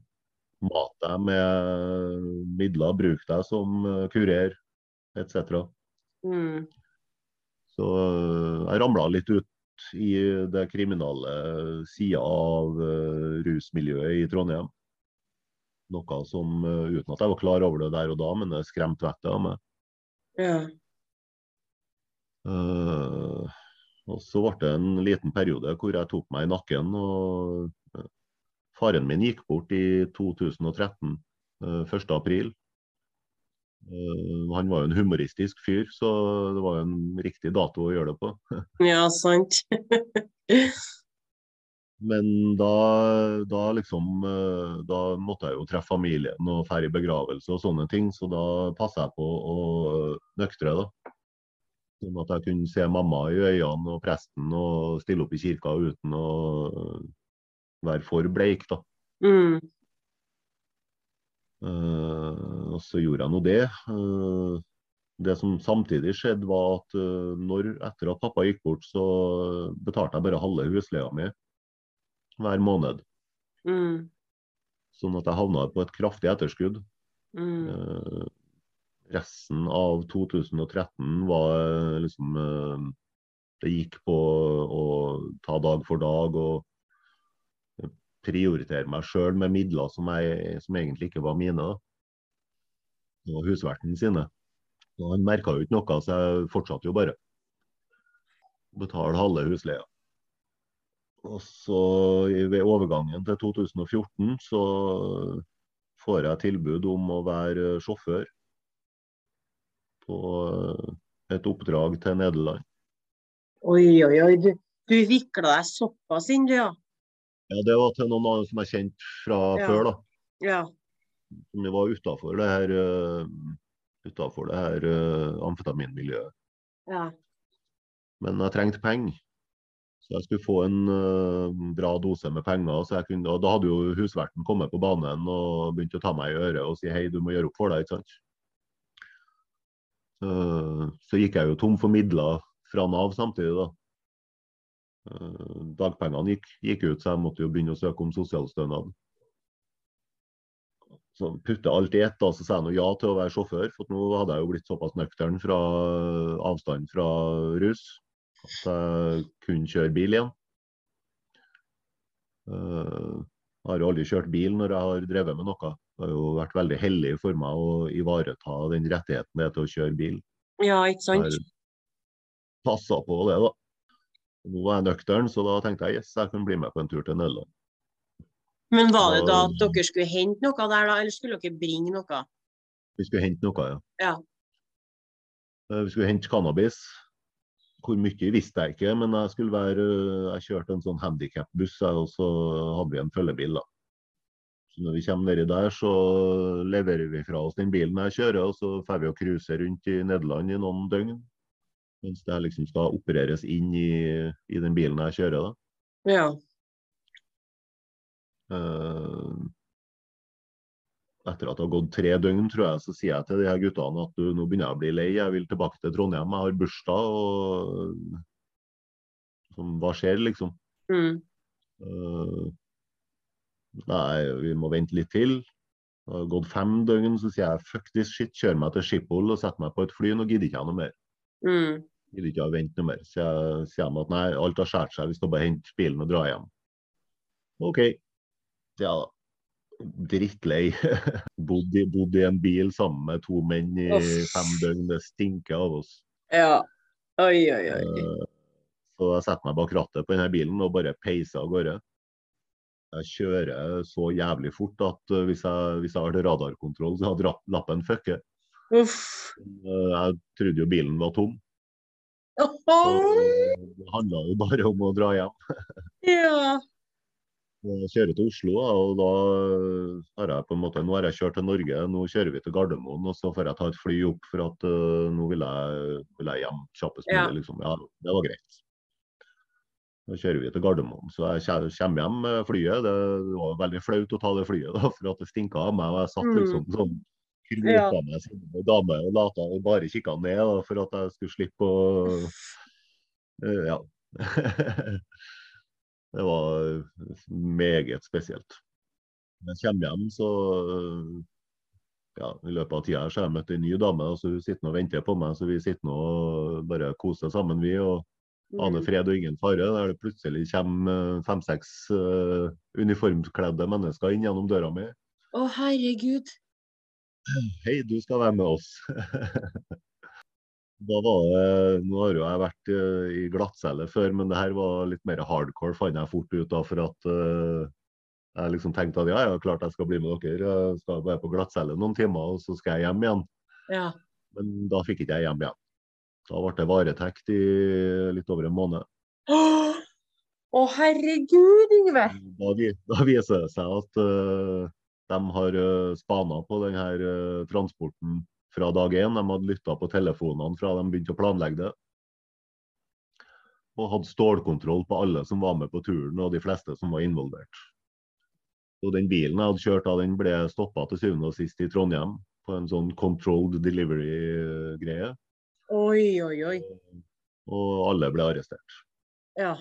Mat deg med midler, bruk deg som eh, kurer, etc. Mm. Så eh, jeg ramla litt ut i det kriminale sida av eh, rusmiljøet i Trondheim. Noe som, eh, uten at jeg var klar over det der og da, men det skremte vettet av meg. Ja. Uh, og så ble det en liten periode hvor jeg tok meg i nakken. og Faren min gikk bort i 2013, eh, 1. april. Eh, han var jo en humoristisk fyr, så det var jo en riktig dato å gjøre det på. ja, sant. Men da, da liksom eh, Da måtte jeg jo treffe familien og dra i begravelse og sånne ting, så da passa jeg på å nøktre, da. Sånn at jeg kunne se mamma i øynene og presten og stille opp i kirka uten å være for bleik, da. Mm. Eh, og så gjorde jeg nå det. Eh, det som samtidig skjedde, var at eh, når, etter at pappa gikk bort, så betalte jeg bare halve husleia mi hver måned. Mm. Sånn at jeg havna på et kraftig etterskudd. Mm. Resten av 2013 var liksom Det gikk på å ta dag for dag og prioritere meg sjøl med midler som, jeg, som egentlig ikke var mine. Det husverten sine. Og han merka jo ikke noe, så jeg fortsatte jo bare. Betale halve husleia. Og så ved overgangen til 2014 så får jeg tilbud om å være sjåfør på et oppdrag til Nederland. Oi, oi, oi. Du, du vikla deg såpass inn, du, ja. Ja, det var til noen som jeg kjente fra Ja. før, da. Ja. Som var utafor det her, uh, utenfor det her uh, amfetaminmiljøet. ja. Men jeg trengte penger. Så jeg skulle få en uh, bra dose med penger. Så jeg kunne, og da hadde jo husverten kommet på banen og begynt å ta meg i øret og si hei, du må gjøre opp for deg. ikke sant? Eh, så gikk jeg jo tom for midler fra Nav samtidig, da. Eh, dagpengene gikk, gikk ut, så jeg måtte jo begynne å søke om sosialstønad. Så putte alt i ett, da, så sa jeg nå ja til å være sjåfør. For nå hadde jeg jo blitt såpass nøktern fra avstanden fra rus at jeg kunne kjøre bil igjen. Eh, Jeg har jo aldri kjørt bil når jeg har drevet med noe. Det har jo vært veldig heldig for meg å ivareta den rettigheten det er til å kjøre bil. ja, ikke sant? Jeg passa på det, da. Nå var jeg nøktern, så da tenkte jeg yes, jeg kunne bli med på en tur til Nederland. Men var det da at dere skulle hente noe der, da, eller skulle dere bringe noe? Vi skulle hente noe, ja. Ja. Eh, Vi skulle hente cannabis. Hvor mye visste jeg ikke, men jeg skulle være Jeg kjørte en sånn handikapbuss, og så hadde vi en følgebil, da. Så når vi kommer nedi der, så leverer vi fra oss den bilen jeg kjører, og så får vi å cruise rundt i Nederland i noen døgn. Mens det liksom skal opereres inn i, i den bilen jeg kjører, da. Ja. Uh, etter at det har gått tre døgn, tror jeg, så sier jeg til de her guttene at du, nå begynner jeg å bli lei, jeg vil tilbake til Trondheim, jeg har bursdag. og som, Hva skjer, liksom? Mm. Uh, nei, vi må vente litt til. Det har gått fem døgn, så sier jeg fuck this shit, kjør meg til Schiphol og sett meg på et fly, nå gidder ikke jeg noe mer. Mm. Gidder ikke å vente noe mer. Så jeg sier de at nei, alt har skåret seg, vi skal bare hente bilen og dra hjem. OK. Ja da. Drittlei. Bodd i, bodd i en bil sammen med to menn i Uff. fem døgn. Det stinker av oss. Ja. Oi, oi, oi. Eh, Så jeg setter meg bak rattet på denne bilen og bare peiser av gårde. Jeg kjører så jævlig fort at eh, hvis jeg, hvis jeg hadde radarkontroll, så hadde lappen fucket. Uff. Eh, Jeg trodde jo bilen var tom. Så det handla jo bare om å dra hjem. Ja. Jeg kjører til Oslo, og da har jeg på en måte, nå har jeg kjørt til Norge, nå kjører vi til Gardermoen, og så får jeg ta et fly opp, for at uh, nå vil jeg, vil jeg hjem kjappest mulig. Ja. Liksom. Ja, det var greit. Da kjører vi til Gardermoen. Så jeg kommer hjem med flyet. Det var veldig flaut å ta det flyet, da, for at det stinka av meg. og Jeg satt Mm. liksom sånn Krøpa meg en dame og lata og bare kikka ned da, for at jeg skulle slippe å uh, Ja. det var meget spesielt. Jeg kommer hjem, så ja, I løpet av tida her så har jeg møtt en ny dame. og så Hun sitter og venter på meg, så vi sitter nå og bare koser sammen. vi, og Aner Mm. fred og ingen fare. Der det plutselig kommer eh, fem-seks uh, uniformkledde mennesker inn gjennom døra mi. Å, herregud. Hei, du skal være med oss. da var det, Nå har jo jeg vært eh, i glattcelle før, men det her var litt mer hardcore, fant jeg fort ut. da, For at eh, jeg liksom tenkte at ja, ja, klart jeg skal bli med dere. Jeg skal være på glattcelle noen timer, og så skal jeg hjem igjen. Ja. Men da fikk ikke jeg hjem igjen. Da ble det varetekt i litt over en måned. Å, herregud, Yngve. Da, da viser det seg at eh, de har uh, spana på denne uh, transporten fra dag én. De hadde lytta på telefonene fra de begynte å planlegge det. Og hadde stålkontroll på alle som var med på turen, og de fleste som var involvert. Og den bilen jeg hadde kjørt, da, den ble stoppa til syvende og sist i Trondheim på en sånn controlled delivery-greie. Oi, oi, oi. Og alle ble arrestert. Ja.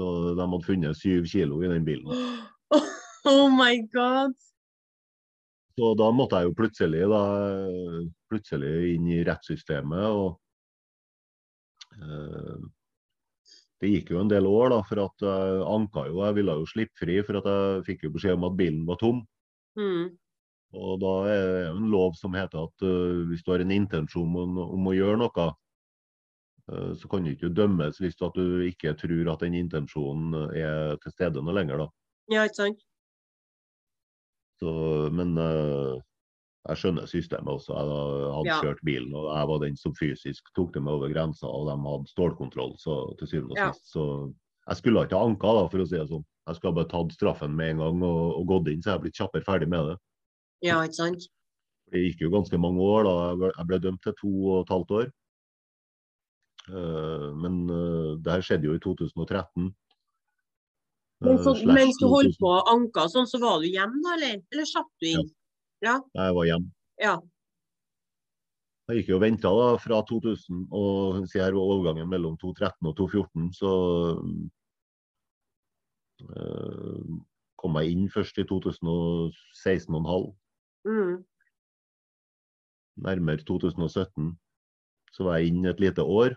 Så de hadde funnet syv kilo i den bilen. Oh my god. Så da måtte jeg jo plutselig, da, plutselig inn i rettssystemet. og eh, Det gikk jo en del år, da, for at jeg anka jo. Jeg ville jo slippe fri, for at jeg fikk jo beskjed om at bilen var tom. Mm. Og da er det en lov som heter at uh, hvis du har en intensjon om, om å gjøre noe, uh, så kan du ikke dømmes hvis at du ikke tror at den intensjonen er til stede noe lenger. da. Ja, ikke sant? Så, men uh, jeg skjønner systemet også. Jeg hadde Ja. kjørt bilen, og jeg var den som fysisk tok det med over grensa, og de hadde stålkontroll. Så til syvende og Ja. sist så Jeg skulle ikke ha anka, da, for å si det sånn. Jeg skulle bare tatt straffen med en gang og, og gått inn, så jeg er blitt kjappere ferdig med det. Ja, ikke sant? Det gikk jo ganske mange år da. Jeg ble, dømt til to og et halvt år. Eh, men uh, det her skjedde jo i 2013. Men så, uh, mens du holdt på å anke sånn, så var du hjemme da, eller? Eller satt du inn? Ja. Jeg var hjemme. Ja. Jeg gikk jo og venta da, fra 2000 og siden her var overgangen mellom 2013 og 2014, så eh, kom jeg inn først i 2016,5, Mm. nærmere 2017. Så var jeg inn et lite år.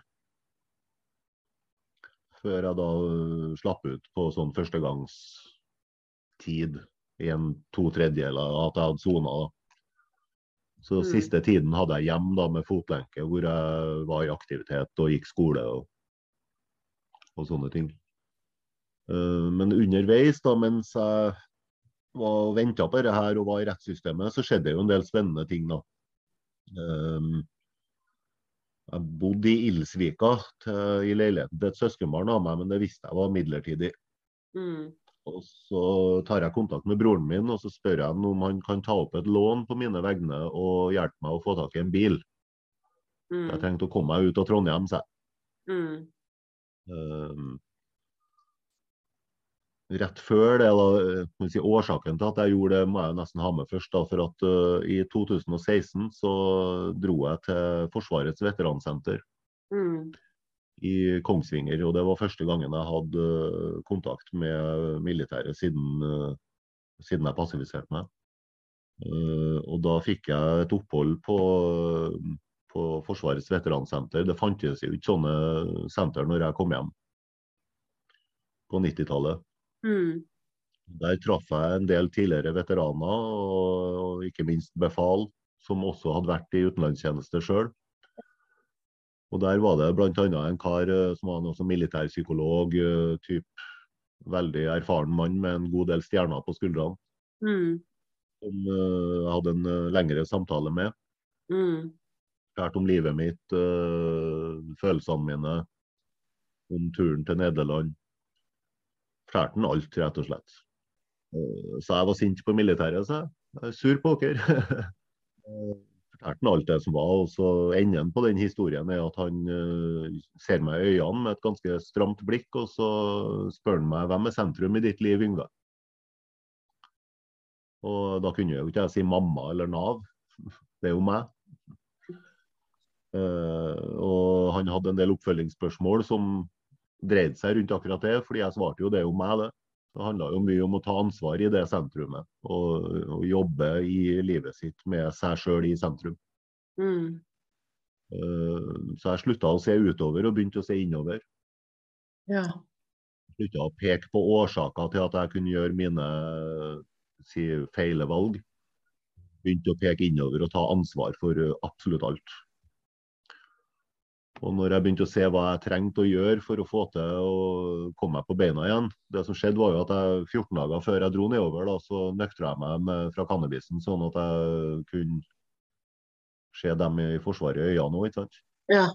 Før jeg da eh, slapp ut på sånn førstegangstid i en to tredjedeler av at jeg hadde sona. Så Mm. siste tiden hadde jeg hjem da med fotlenke, hvor jeg var i aktivitet og gikk skole og, og sånne ting. Eh, Men underveis, da, mens jeg var og venta på dette her og var i rettssystemet, så skjedde jo en del spennende ting. da. Eh, Jeg bodde i Ilsvika til, i leiligheten til et søskenbarn av meg, men det visste jeg var midlertidig. Mm. Og så tar jeg kontakt med broren min og så spør jeg han om han kan ta opp et lån på mine vegne og hjelpe meg å få tak i en bil. Jeg Mm. trengte å komme meg ut av Trondheim, sa jeg. Mm. Ehm, rett før det, da, eh, si, årsaken til at jeg gjorde det, må jeg nesten ha med først. Da, for at uh, I 2016 så dro jeg til Forsvarets veteransenter Mm. i Kongsvinger. og Det var første gangen jeg hadde eh, kontakt med militæret siden, uh, siden jeg passifiserte meg. Uh, og Da fikk jeg et opphold på, på Forsvarets veteransenter. Det fantes jo ikke sånne senter når jeg kom hjem på 90-tallet. Mm. Der traff jeg en del tidligere veteraner, og, og ikke minst befal, som også hadde vært i utenlandstjeneste sjøl. Og der var det bl.a. en kar eh, som var som militærpsykolog, eh, typ veldig erfaren mann med en god del stjerner på skuldrene, Mm. som eh, jeg hadde en lengre samtale med. Mm. Fortalte om livet mitt, følelsene mine, om turen til Nederland. Fortalte han alt, rett og slett. Eh, Så jeg var sint på militæret, sa jeg. Jeg sur på dere. Eh, Fortalte han alt det som var. og så Enden på den historien er at han eh, ser meg i øynene med et ganske stramt blikk, og så spør han meg hvem er sentrum i ditt liv, Yngve? Og da kunne jo ikke jeg si mamma eller Nav. Det er jo meg. Uh, og han hadde en del oppfølgingsspørsmål som dreide seg rundt akkurat det, fordi jeg svarte jo det om meg, det. Det handla jo mye om å ta ansvar i det sentrumet, og, og jobbe i livet sitt med seg sjøl i sentrum. Mm. Eh, så jeg slutta å se utover og begynte å se innover. Ja. Slutta å peke på årsaker til at jeg kunne gjøre mine si, feile valg. Begynte å peke innover og ta ansvar for eh, absolutt alt. Og når jeg begynte å se hva jeg trengte å gjøre for å få til å komme meg på beina igjen Det som skjedde var jo at jeg 14 dager før jeg dro nedover, da, så nøktra jeg meg med, fra cannabisen, sånn at jeg kunne se dem i Forsvaret i øynene òg, ikke sant. Ja.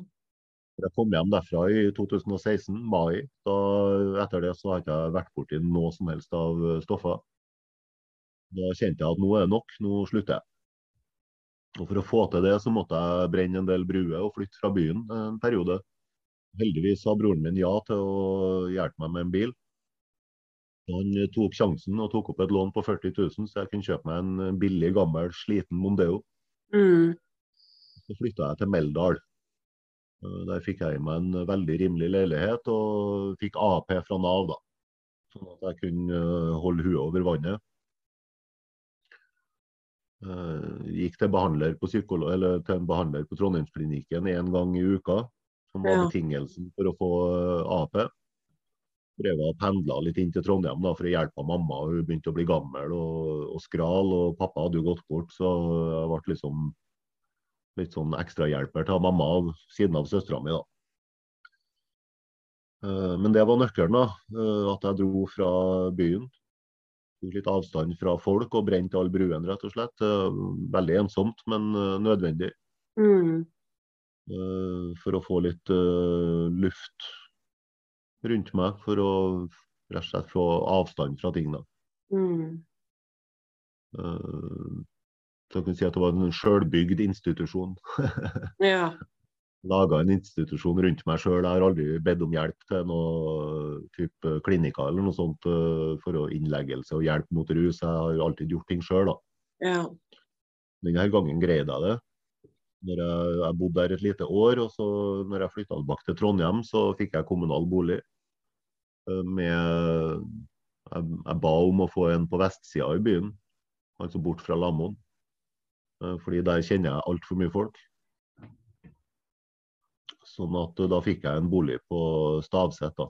Jeg kom hjem derfra i 2016, mai. Da, etter det så har jeg ikke vært borti noe som helst av stoffer. Da kjente jeg at nå er det nok, nå slutter jeg. Og For å få til det så måtte jeg brenne en del bruer og flytte fra byen en periode. Heldigvis sa broren min ja til å hjelpe meg med en bil. Han tok sjansen og tok opp et lån på 40 000, så jeg kunne kjøpe meg en billig, gammel, sliten Mondeo. Mm. Så flytta jeg til Meldal. Eh, Der fikk jeg i meg en veldig rimelig leilighet og fikk AP fra Nav, da. Sånn at jeg kunne eh, holde huet over vannet. Eh, Gikk til, behandler på eller til en behandler på Trondheimsklinikken én gang i uka, som var Ja. betingelsen for å få eh, AP. Prøvde å pendle litt inn til Trondheim da, for å hjelpe mamma. Hun begynte å bli gammel og, og skral, og pappa hadde jo gått bort, så jeg ble liksom litt sånn ekstrahjelper til mamma av siden av søstera mi. da. Eh, Men det var nøkkelen, da. At jeg dro fra byen. Tok litt avstand fra folk og brente alle bruene, rett og slett. Eh, Veldig ensomt, men eh, nødvendig. Mm. eh, For å få litt luft rundt meg. For å rett og slett få avstand fra ting, da. Mm. Så jeg kan si at det var en sjølbygd institusjon. Ja. Laga en institusjon rundt meg sjøl. Jeg har aldri bedt om hjelp til noe type klinikker eller noe sånt eh, for innleggelse og hjelp mot rus. Jeg har alltid gjort ting sjøl, da. Ja. Denne gangen greide jeg det. Når jeg, jeg bodde der et lite år, og så når jeg flytta tilbake til Trondheim, så fikk jeg kommunal bolig. Eh, Med jeg, jeg ba om å få en på vestsida i byen, altså bort fra Lamoen. Eh, Fordi der kjenner jeg altfor mye folk. Sånn at eh, da fikk jeg en bolig på Stavset, da.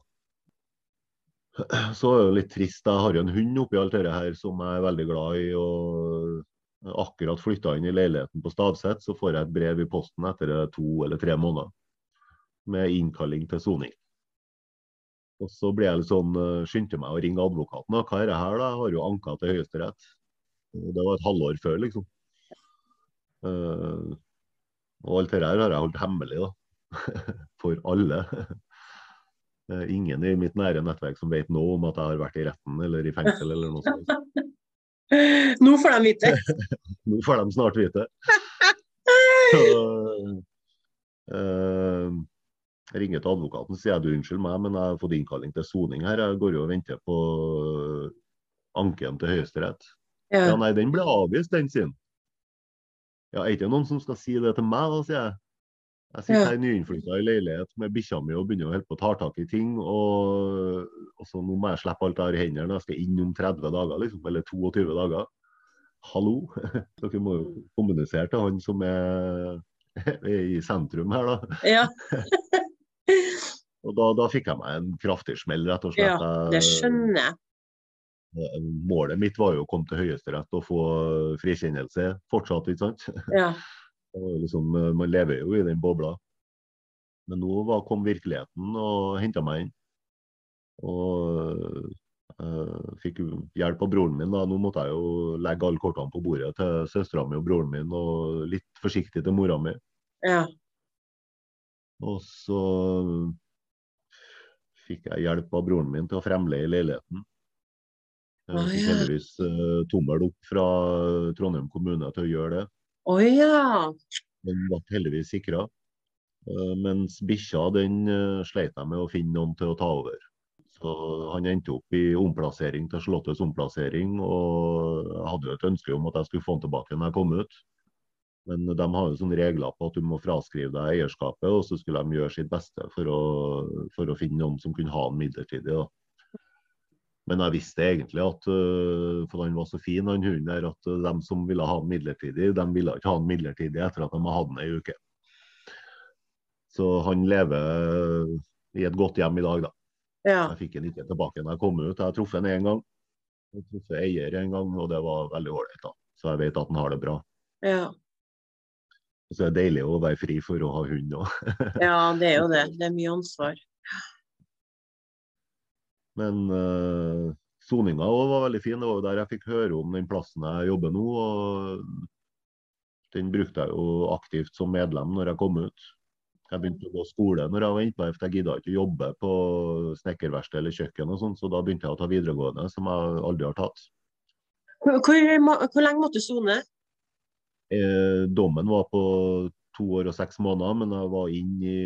Så er det litt trist. Jeg har jo en hund oppi alt dette her som jeg er veldig glad i. og Akkurat flytta inn i leiligheten på Stavset, så får jeg et brev i posten etter to eller tre måneder med innkalling til soning. Og så ble jeg litt sånn, eh, skyndte meg å ringe advokaten. Hva er det her, da? Jeg har jo anka til Høyesterett. Det var et halvår før, liksom. Uh, og alt det her har jeg holdt hemmelig, da. For alle. Er ingen i mitt nære nettverk som vet noe om at jeg har vært i retten eller i fengsel eller noe sånt. Nå får de vite. Nå får de snart vite. Så, eh, jeg ringer til advokaten sier jeg du unnskyld meg, men jeg har fått innkalling til soning her. Jeg går jo og venter på anken til Høyesterett. Ja, Ja. nei, den ble avvist, den, sin. Ja, er ikke noen som skal si det til meg, da, sier jeg. Jeg sitter Ja. her nyinnflytta i leilighet med bikkja mi og begynner å holde på å ta tak i ting. Og, og så nå må jeg slippe alt det her i hendene. Jeg skal inn om 30 dager, liksom. Eller 22 dager. Hallo! Dere må jo kommunisere til han som er i sentrum her, da. ja. Og da, da fikk jeg meg en kraftig smell, rett og slett. Ja, Det skjønner jeg. Målet mitt var jo å komme til Høyesterett og få frikjennelse fortsatt, ikke sant. Ja. Liksom, eh, man lever jo i den bobla. Men nå var, kom virkeligheten og henta meg inn. Og uh, fikk hjelp av broren min. da. Nå måtte jeg jo legge alle kortene på bordet til søstera mi og broren min, og litt forsiktig til mora mi. Ja. Og så fikk jeg hjelp av broren min til å fremleie leiligheten. Jeg fikk heldigvis uh, tommel opp fra Trondheim kommune til å gjøre det. Å ja. Den ble heldigvis sikra. Mens bikkja den eh, sleit jeg med å finne noen til å ta over. Så han endte opp i omplassering til Charlottes omplassering. Og jeg hadde jo et ønske om at jeg skulle få han tilbake når jeg kom ut. Men de har jo sånne regler på at du må fraskrive deg eierskapet, og så skulle de gjøre sitt beste for å, for å finne noen som kunne ha den midlertidig. da. Men jeg visste egentlig at øh, for han var så fin, han hunden der, at øh, de som ville ha den midlertidig, de ville ikke ha den midlertidig etter at de hadde den ei uke. Så han lever øh, i et godt hjem i dag, da. Ja. Jeg fikk den ikke tilbake når jeg kom ut. Jeg har truffet den én gang. Jeg har truffet eier en gang, og det var veldig ålreit. da. Så jeg vet at han har det bra. Ja. Og så er det deilig å være fri for å ha hund òg. ja, det er jo det. Det er mye ansvar. Men uh, soninga òg var veldig fin. Det var der jeg fikk høre om den plassen jeg jobber nå. og Den brukte jeg jo aktivt som medlem når jeg kom ut. Jeg begynte å gå skole når jeg var inne på for jeg gidda ikke å jobbe på snekkerverksted eller kjøkken, og sånt, så da begynte jeg å ta videregående, som jeg aldri har tatt. Hvor, hvor, hvor lenge måtte du sone? Eh, dommen var på to år og seks måneder, men jeg var inn i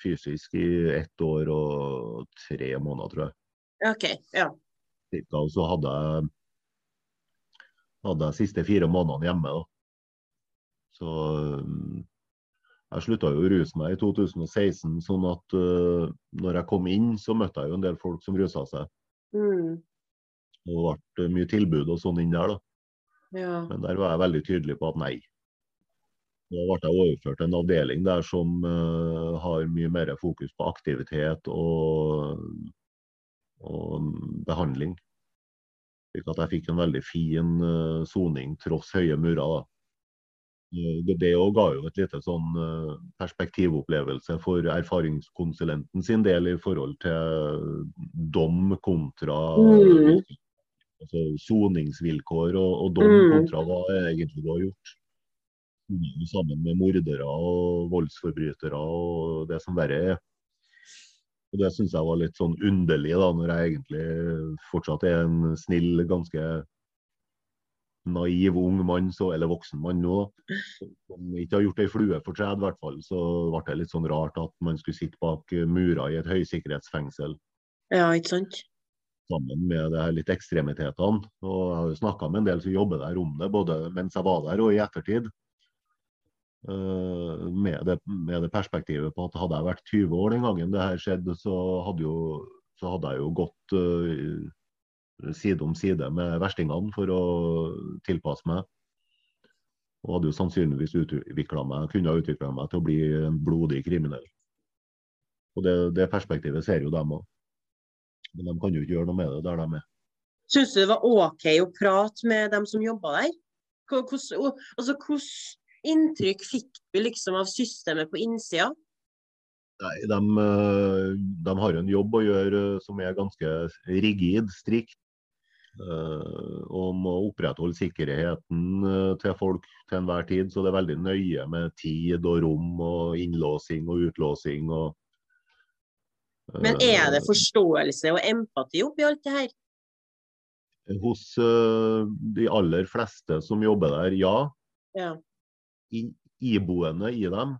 fysisk i ett år og tre måneder, tror jeg. OK. Ja. cirka, og så hadde jeg, hadde jeg siste fire månedene hjemme. Da. Så um, jeg slutta jo å ruse meg i 2016, sånn at uh, når jeg kom inn, så møtte jeg jo en del folk som rusa seg. Mm. Og det ble mye tilbud og sånn inn der, da. Ja. Men der var jeg veldig tydelig på at nei. Da ble jeg overført til en avdeling der som uh, har mye mer fokus på aktivitet og, og behandling. Slik at jeg fikk en veldig fin uh, soning tross høye murer. da. Eh, Det, det ga jo et lite sånn eh, perspektivopplevelse for erfaringskonsulenten sin del i forhold til dom kontra Mm. altså soningsvilkår og, og dom Mm. kontra hva egentlig du har gjort. Sammen med mordere og voldsforbrytere og det som verre er. Og Det syns jeg var litt sånn underlig, da, når jeg egentlig fortsatt er en snill, ganske naiv ung mann, så, eller voksen mann nå, da, som ikke har gjort ei flue for tredd, i hvert fall. Så ble det litt sånn rart at man skulle sitte bak murer i et høysikkerhetsfengsel Ja, ikke sant? sammen med det her litt ekstremitetene. Og jeg har jo snakka med en del som jobber der om det, både mens jeg var der og i ettertid. Eh, med, det, med det perspektivet på at hadde jeg vært 20 år den gangen det her skjedde, så hadde, jo, så hadde jeg jo gått uh, side om side med verstingene for å tilpasse meg. Og hadde jo sannsynligvis utviklet meg, kunne utvikla meg til å bli en blodig kriminell. Og det, det perspektivet ser jo dem òg. Men de kan jo ikke gjøre noe med det der de er. Syns du det var OK å prate med dem som jobba der? Hvordan, altså, hvordan inntrykk fikk du liksom av systemet på innsida? Nei, de, eh, de har en jobb å gjøre eh, som er ganske rigid, strikt. Om å opprettholde sikkerheten eh, til folk til enhver tid. Så det er veldig nøye med tid og rom og innlåsing og utlåsing. Og, Men er det eh, forståelse og empati oppi alt det her? Hos eh, de aller fleste som jobber der, ja. Ja. I, iboende i dem.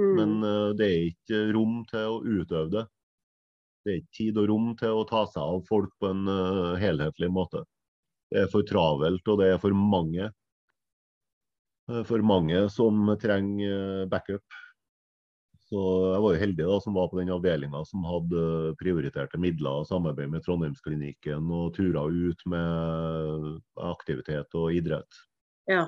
Mm. Men eh, det er ikke rom til å utøve det. Det er ikke tid og rom til å ta seg av folk på en eh, helhetlig måte. Det er for travelt, og det er for mange. For mange som trenger eh, backup. Så jeg var jo heldig da, som var på den avdelinga som hadde prioriterte midler og samarbeid med Trondheimsklinikken og turer ut med aktivitet og idrett. Ja.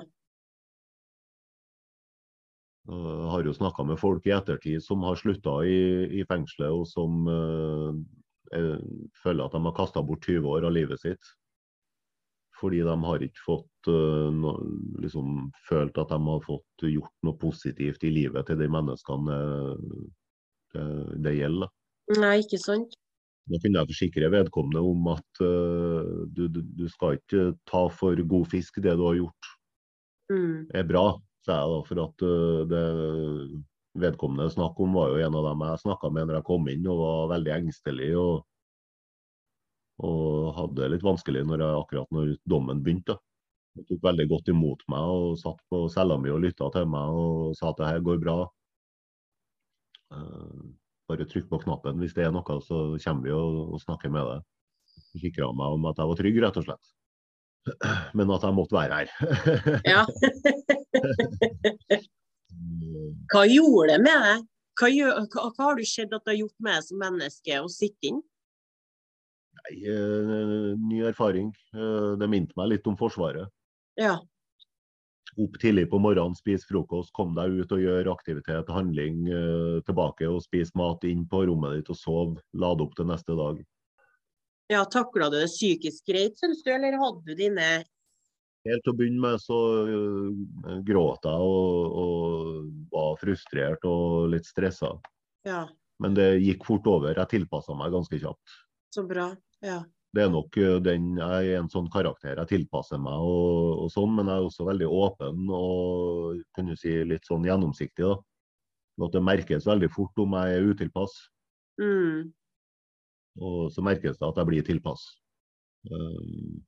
Jeg har jo snakka med folk i ettertid som har slutta i, i fengselet, og som eh, eh, føler at de har kasta bort 20 år av livet sitt. Fordi de har ikke fått uh, no, liksom, følt at de har fått gjort noe positivt i livet til de menneskene eh, det, det gjelder. Nei, ikke sant? Da kunne jeg forsikre vedkommende om at eh, du, du, du skal ikke ta for god fisk det du har gjort Mm. er bra, sa jeg da. For at øh, det vedkommende snakk om var jo en av dem jeg snakka med når jeg kom inn og var veldig engstelig. Og, og hadde det litt vanskelig når jeg, akkurat når dommen begynte. Han tok veldig godt imot meg og satt på cella mi og lytta til meg og sa at det her går bra. Eh, bare trykk på knappen hvis det er noe, så kommer vi og, og snakker med deg. Forsikra meg om at jeg var trygg, rett og slett. Men at jeg måtte være her. Ja. Hva gjorde det med deg? Hva, hva, hva har du sett at det har gjort med deg som menneske å sitte inn? Nei, eh, ny erfaring. Eh, Det minte meg litt om Forsvaret. Ja. Opp tidlig på morgenen, spis frokost, kom deg ut og gjør aktivitet, handling. eh, Tilbake og spis mat inn på rommet ditt og sov. Lade opp til neste dag. ja Takla du det psykisk greit, syns du, eller hadde du dine Helt til å begynne med så eh, gråt jeg og, og var frustrert og litt stressa. Ja, Men det gikk fort over. Jeg tilpassa meg ganske kjapt. så bra. Ja. Det er nok eh, den, Jeg er en sånn karakter. Jeg tilpasser meg og, og sånn, men jeg er også veldig åpen og kan du si litt sånn gjennomsiktig. da. At det merkes veldig fort om jeg er utilpass, Mm. og så merkes det at jeg blir tilpass. Um,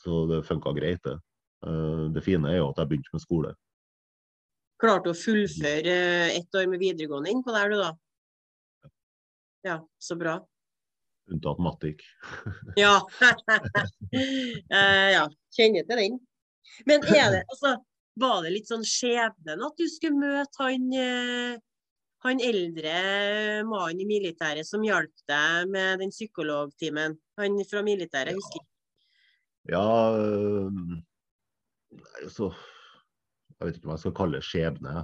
så det funka greit, det. Uh, det fine er jo at jeg begynte med skole. Klarte å fullføre eh, ett år med videregående innpå der, du da? Ja, så bra. Unntatt mattik. Ja. uh, ja, kjenner til den. Men er det, altså, var det litt sånn skjebnen at du skulle møte han, eh, han eldre mannen i militæret som hjalp deg med den psykologtimen? Han fra militæret, ja. husker. Ja Nei, så Jeg vet ikke hva jeg skal kalle skjebne.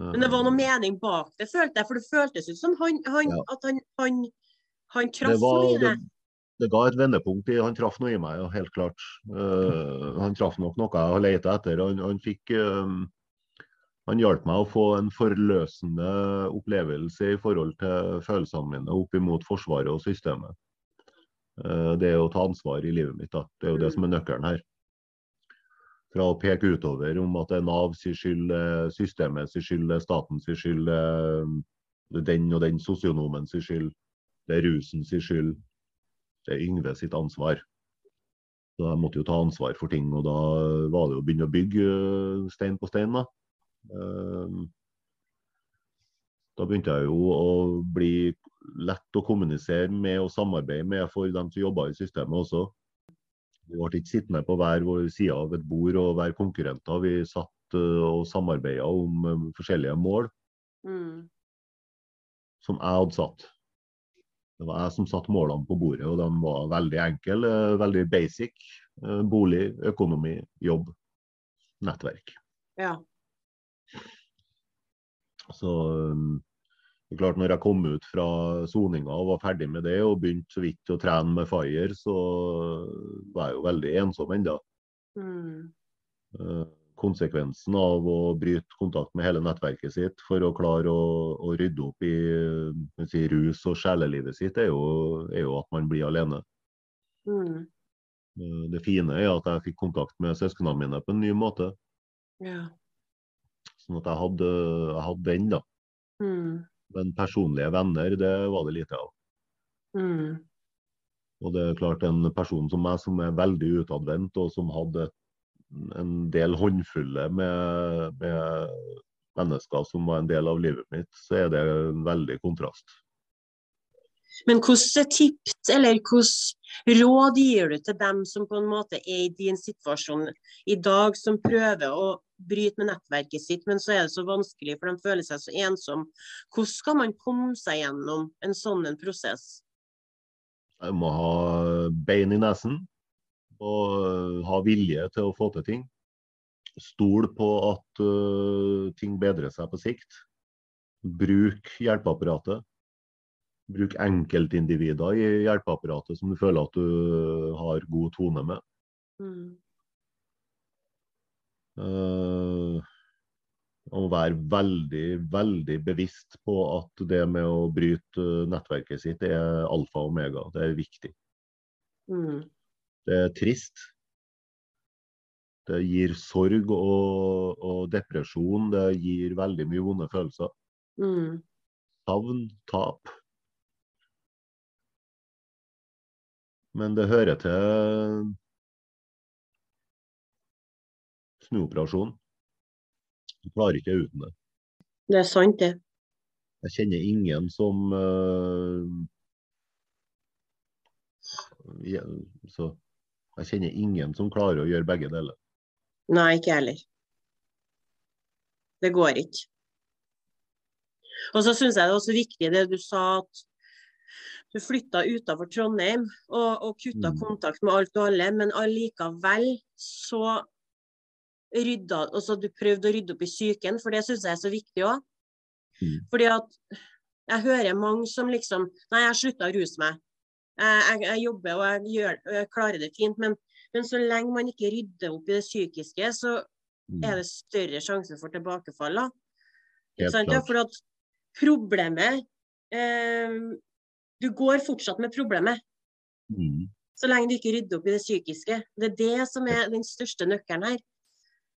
Men det var noe mening bak det, følte jeg. For det føltes ut som han, han, Ja. at han, han, han traff noe i det, det. det ga et vendepunkt. i, Han traff noe i meg, ja, helt klart. Uh, han traff nok noe jeg har leita etter. Han, han fikk um, han hjalp meg å få en forløsende opplevelse i forhold til følelsene mine opp imot Forsvaret og systemet. Uh, det er å ta ansvar i livet mitt. da. Det er jo det som er nøkkelen her. Fra å peke utover om at det er Nav sin skyld, systemet sin skyld, statens skyld, den og den sosionomen sin skyld, det er rusen sin skyld det er Yngve sitt ansvar. Så jeg måtte jo ta ansvar for ting, og da var det å begynne å bygge eh, stein på stein. Da Da begynte jeg jo å bli lett å kommunisere med og samarbeide med for dem som jobber i systemet også. Vi ble ikke sittende på hver vår side av et bord og være konkurrenter. Vi satt eh, og samarbeida om eh, forskjellige mål mm. som jeg hadde satt. Det var jeg som satte målene på bordet, og de var veldig enkle, eh, veldig basic. Bolig, økonomi, jobb, nettverk. Ja. Så det er klart når jeg kom ut fra soninga og var ferdig med det og begynte så vidt å trene med Fire, så var jeg jo veldig ensom ennå. Mm konsekvensen av å bryte kontakt med hele nettverket sitt for å klare å, å rydde opp i si, rus og sjelelivet sitt, er jo, er jo, at man blir alene. Mm. Eh, det fine er at jeg fikk kontakt med søsknene mine på en ny måte. Ja. Sånn at jeg hadde, jeg hadde den, da. Mm. Men personlige venner, det var det lite av. Mm. Og det er klart en person som meg, som er veldig utadvendt, og som hadde en del håndfulle med, med, mennesker som var en del av livet mitt, så er det en veldig kontrast. Men hvilke tips eller hvilke råd gir du til dem som på en måte er i din situasjon i dag, som prøver å bryte med nettverket sitt, men så er det så vanskelig, for de føler seg så ensomme. Hvordan skal man komme seg gjennom en sånn en prosess? Jeg må ha bein i nesen og ha vilje til å få til ting. Stol på at uh, ting bedrer seg på sikt. Bruk hjelpeapparatet. Bruk enkeltindivider i hjelpeapparatet som du føler at du har god tone med. Mm. Uh, og være veldig, veldig bevisst på at det med å bryte nettverket sitt er alfa og omega. Det er viktig. Mm. Det er trist. Det gir sorg og, og depresjon. Det gir veldig mye vonde følelser. Mm. Savn, tap. Men det hører til snuoperasjon. Du klarer ikke uten det. Det er sant, det. Jeg kjenner ingen som uh, så jeg kjenner ingen som klarer å gjøre begge deler. Nei, ikke heller. Det går ikke. Og så syns jeg det er også viktig det du sa, at du flytta utafor Trondheim og, og kutta mm. kontakt med alt og alle, men allikevel så rydda altså Du prøvde å rydde opp i psyken, for det syns jeg er så viktig òg. Mm. Fordi at jeg hører mange som liksom Nei, jeg slutta å ruse meg. Jeg, jeg, jobber og jeg, gjør, jeg, klarer det fint, men, men, så lenge man ikke rydder opp i det psykiske, så mm. er det større sjanse for tilbakefall. Ja, for at problemet eh, Du går fortsatt med problemet. Mm. Så lenge du ikke rydder opp i det psykiske. Det er det som er den største nøkkelen her.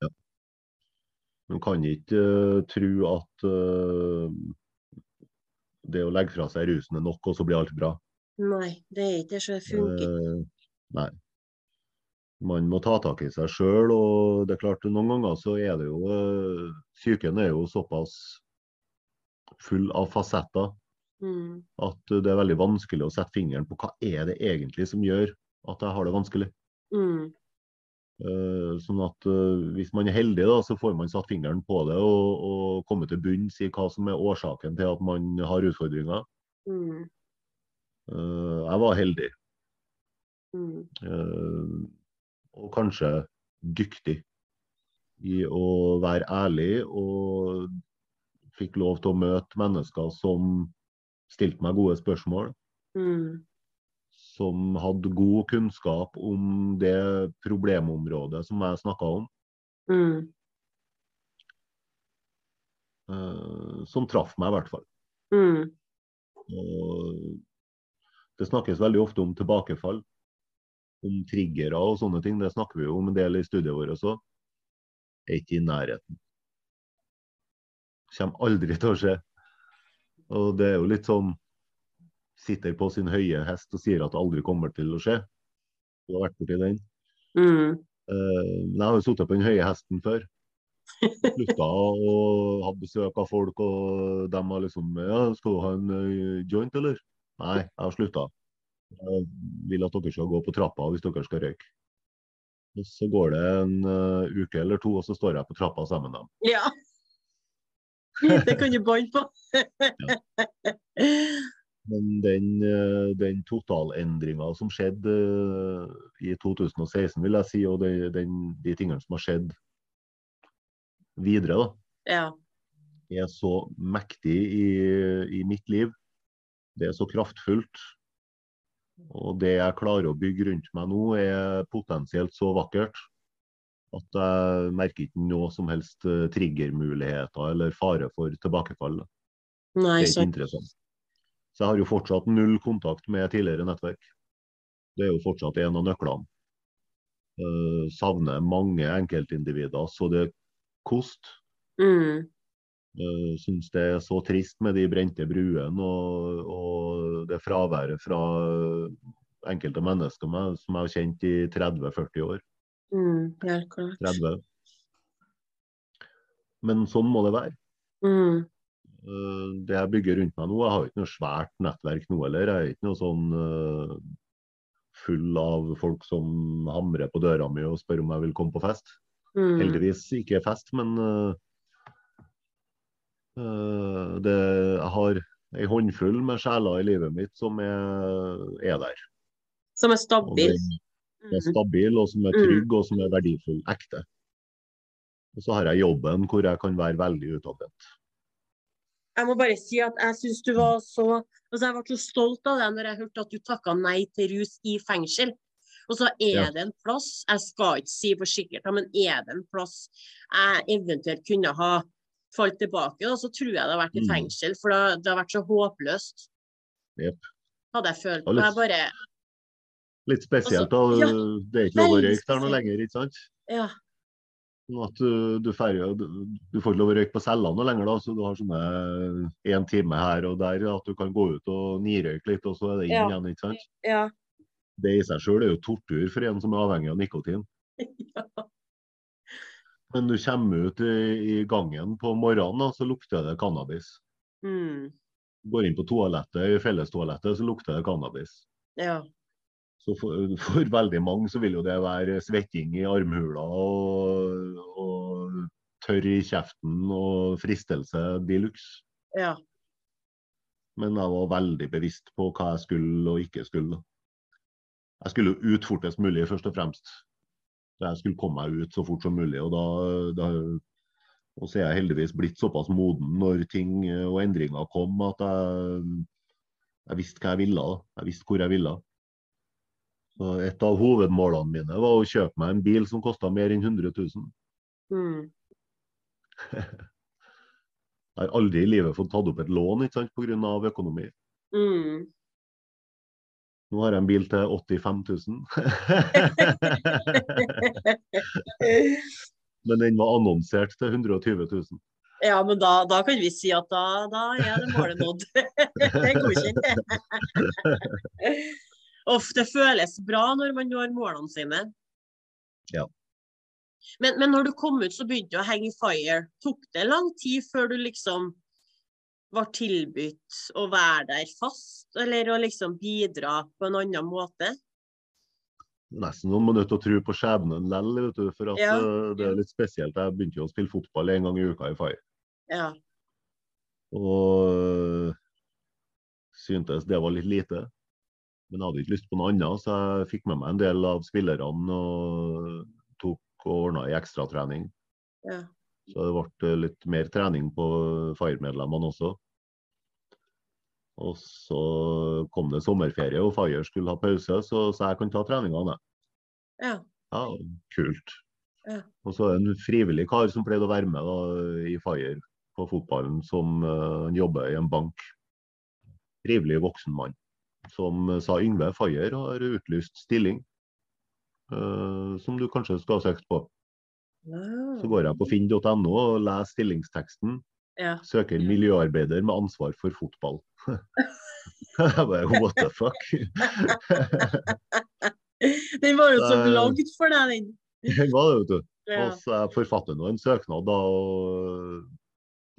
Ja. Man kan ikke uh, tro at uh, det å legge fra seg rusen er nok, og så blir alt bra. Nei, det er ikke så det funker. Eh, nei. Man må ta tak i seg sjøl, og det er klart noen ganger så er det jo Psyken er jo såpass full av fasetter mm. at det er veldig vanskelig å sette fingeren på hva er det egentlig som gjør at jeg har det vanskelig. Mm. Uh, sånn at uh, Hvis man er heldig, da, så får man satt fingeren på det og, og komme til bunns i hva som er årsaken til at man har utfordringer. Mm. Eh, jeg var heldig. Mm. Eh, og kanskje dyktig i å være ærlig, og fikk lov til å møte mennesker som stilte meg gode spørsmål. Mm. som hadde god kunnskap om det problemområdet som jeg snakka om. Mm. eh, som traff meg, i hvert fall. Mm. Og det snakkes veldig ofte om tilbakefall. Om triggere og sånne ting. Det snakker vi jo om en del i studiet vårt også. Er ikke i nærheten. Kommer aldri til å skje. Og det er jo litt sånn Sitter på sin høye hest og sier at det aldri kommer til å skje. Du har vært borti den. Mm. Eh, Men jeg har jo sittet på den høye hesten før. Slutta og hatt besøk av folk, og de har liksom Ja, skal du ha en eh, joint, eller? Nei, jeg har slutta. Jeg vil at dere skal gå på trappa hvis dere skal røyke. Og Så går det en eh, uke eller to, og så står jeg på trappa sammen med dem. Ja. Det kan du banne på. Men den, eh, den totalendringa som skjedde eh, i 2016, vil jeg si, og de, den, de tingene som har skjedd videre, da, Ja. er så mektig i, i mitt liv. Det er så kraftfullt. Og det jeg klarer å bygge rundt meg nå, er potensielt så vakkert at jeg merker ikke noe som helst eh, triggermuligheter eller fare for tilbakefall. Nei, Det er ikke sant. interessant. Så jeg har jo fortsatt null kontakt med tidligere nettverk. Det er jo fortsatt en av nøklene. Uh, savner mange enkeltindivider så det kost. Mm. Uh, Syns det er så trist med de brente bruene og, og det fraværet fra enkelte mennesker med, som jeg har kjent i 30-40 år. Mm. Helt klart. 30. Men sånn må det være. Mm. Uh, det jeg bygger rundt meg nå, jeg har ikke noe svært nettverk nå heller. Jeg er ikke noe sånn uh, full av folk som hamrer på døra mi og spør om jeg vil komme på fest. Mm. Heldigvis ikke fest, men uh, uh, det, jeg har ei håndfull med sjeler i livet mitt som er, er der. Som er Og den er Mm. stabil, og som er Mm. trygg, og som er verdifull. Ekte. Og så har jeg jobben hvor jeg kan være veldig utadvendt. Jeg må bare si at jeg syns du var så altså Jeg ble så stolt av deg når jeg hørte at du takka nei til rus i fengsel. Og så er Ja. det en plass, jeg skal ikke si for sikkert, men er det en plass jeg eventuelt kunne ha falt tilbake, da, så tror jeg det har vært i Mm. fengsel. For det, det har vært så håpløst. Yep. Hadde jeg følt. Og jeg bare Litt spesielt, da. Ja, det er ikke lov å røyke der noe lenger, ikke sant? Ja. Sånn at du, du, fer, du, du får ikke lov å røyke på cellene noe lenger, da, så du har sånne én time her og der at du kan gå ut og nirøyke litt, og så er det inn Ja. igjen. ikke sant? Ja. Det i seg sjøl er jo tortur for en som er avhengig av nikotin. ja. Men du kommer ut i, i gangen på morgenen, da, så lukter det cannabis. Mm. Går inn på toalettet, i fellestoalettet, så lukter det cannabis. ja. Så for, for veldig mange så vil jo det være svetting i armhula og, og tørr i kjeften og fristelse de luxe. Ja. Men jeg var veldig bevisst på hva jeg skulle og ikke skulle. Jeg skulle jo ut fortest mulig, først og fremst. Jeg skulle komme meg ut så fort som mulig. Og da, da og så er jeg heldigvis blitt såpass moden når ting og endringer kom, at jeg, jeg visste hva jeg ville. Jeg visste hvor jeg ville. Så et av hovedmålene mine var å kjøpe meg en bil som kosta mer enn 100 000. Mm. Jeg har aldri i livet fått tatt opp et lån ikke sant, pga. økonomi. Mm. Nå har jeg en bil til 85 000. Men den var annonsert til 120 000. Ja, men da, da kan vi si at da, da er det målet nådd. Det er godkjent, det føles bra når man når målene sine. Ja. Men, men når du kom ut, så begynte du å henge i fire. Tok det lang tid før du liksom var tilbudt å være der fast, eller å liksom bidra på en annen måte? Nesten noen minutter å tro på skjebnen lell, vet du. For at Ja. eh, det er litt spesielt. Jeg begynte jo å spille fotball en gang i uka i Fire. Ja. Og øh, syntes det var litt lite. Men jeg hadde ikke lyst på noe annet, så jeg fikk med meg en del av spillerne og tok og ordna i ekstratrening. ja. Så det ble litt mer trening på Fire-medlemmene også. Og så kom det sommerferie, og Fire skulle ha pause, så, sa jeg kan ta treningene. Ja. Ja, kult. Ja. Og så er det en frivillig kar som pleide å være med da, i Fire på fotballen, som uh, jobber i en bank. Trivelig voksen mann. Som uh, sa Yngve Fayer har utlyst stilling, uh, som du kanskje skal ha søkt på. Så går jeg på finn.no og leser stillingsteksten. Ja. Søker miljøarbeider med ansvar for fotball. jeg bare what the fuck? Den var jo så Det- lagd for deg, den. Det var det, vet du. Ja. Og så jeg forfatter nå en søknad da, og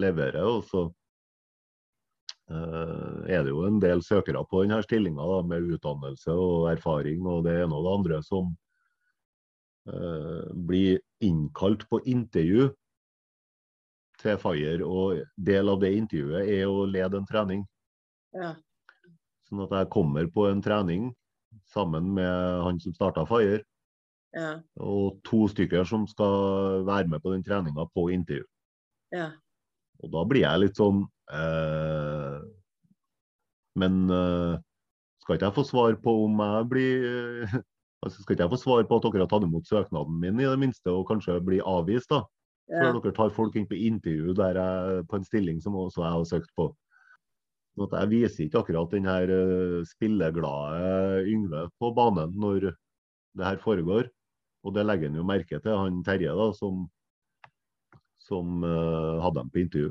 leverer, og så eh, er det jo en del søkere på denne stillinga med utdannelse og erfaring og det ene og det andre som eh, blir innkalt på intervju til Fire. Og del av det intervjuet er å lede en trening. Ja. Sånn at jeg kommer på en trening sammen med han som starta Fire, Ja. og to stykker som skal være med på den treninga på intervju. Ja. Og da blir jeg litt sånn eh, Men eh, skal ikke jeg få svar på om jeg blir eh, altså Skal ikke jeg få svar på at dere har tatt imot søknaden min, i det minste, og kanskje bli avvist, da? Ja. Dere tar folk inn på intervju der jeg, på en stilling som også jeg har søkt på. Sånn jeg viser ikke akkurat den her eh, spilleglade Yngve på banen når det her foregår. Og det legger han jo merke til, han Terje, da, som, som uh, hadde dem på intervju.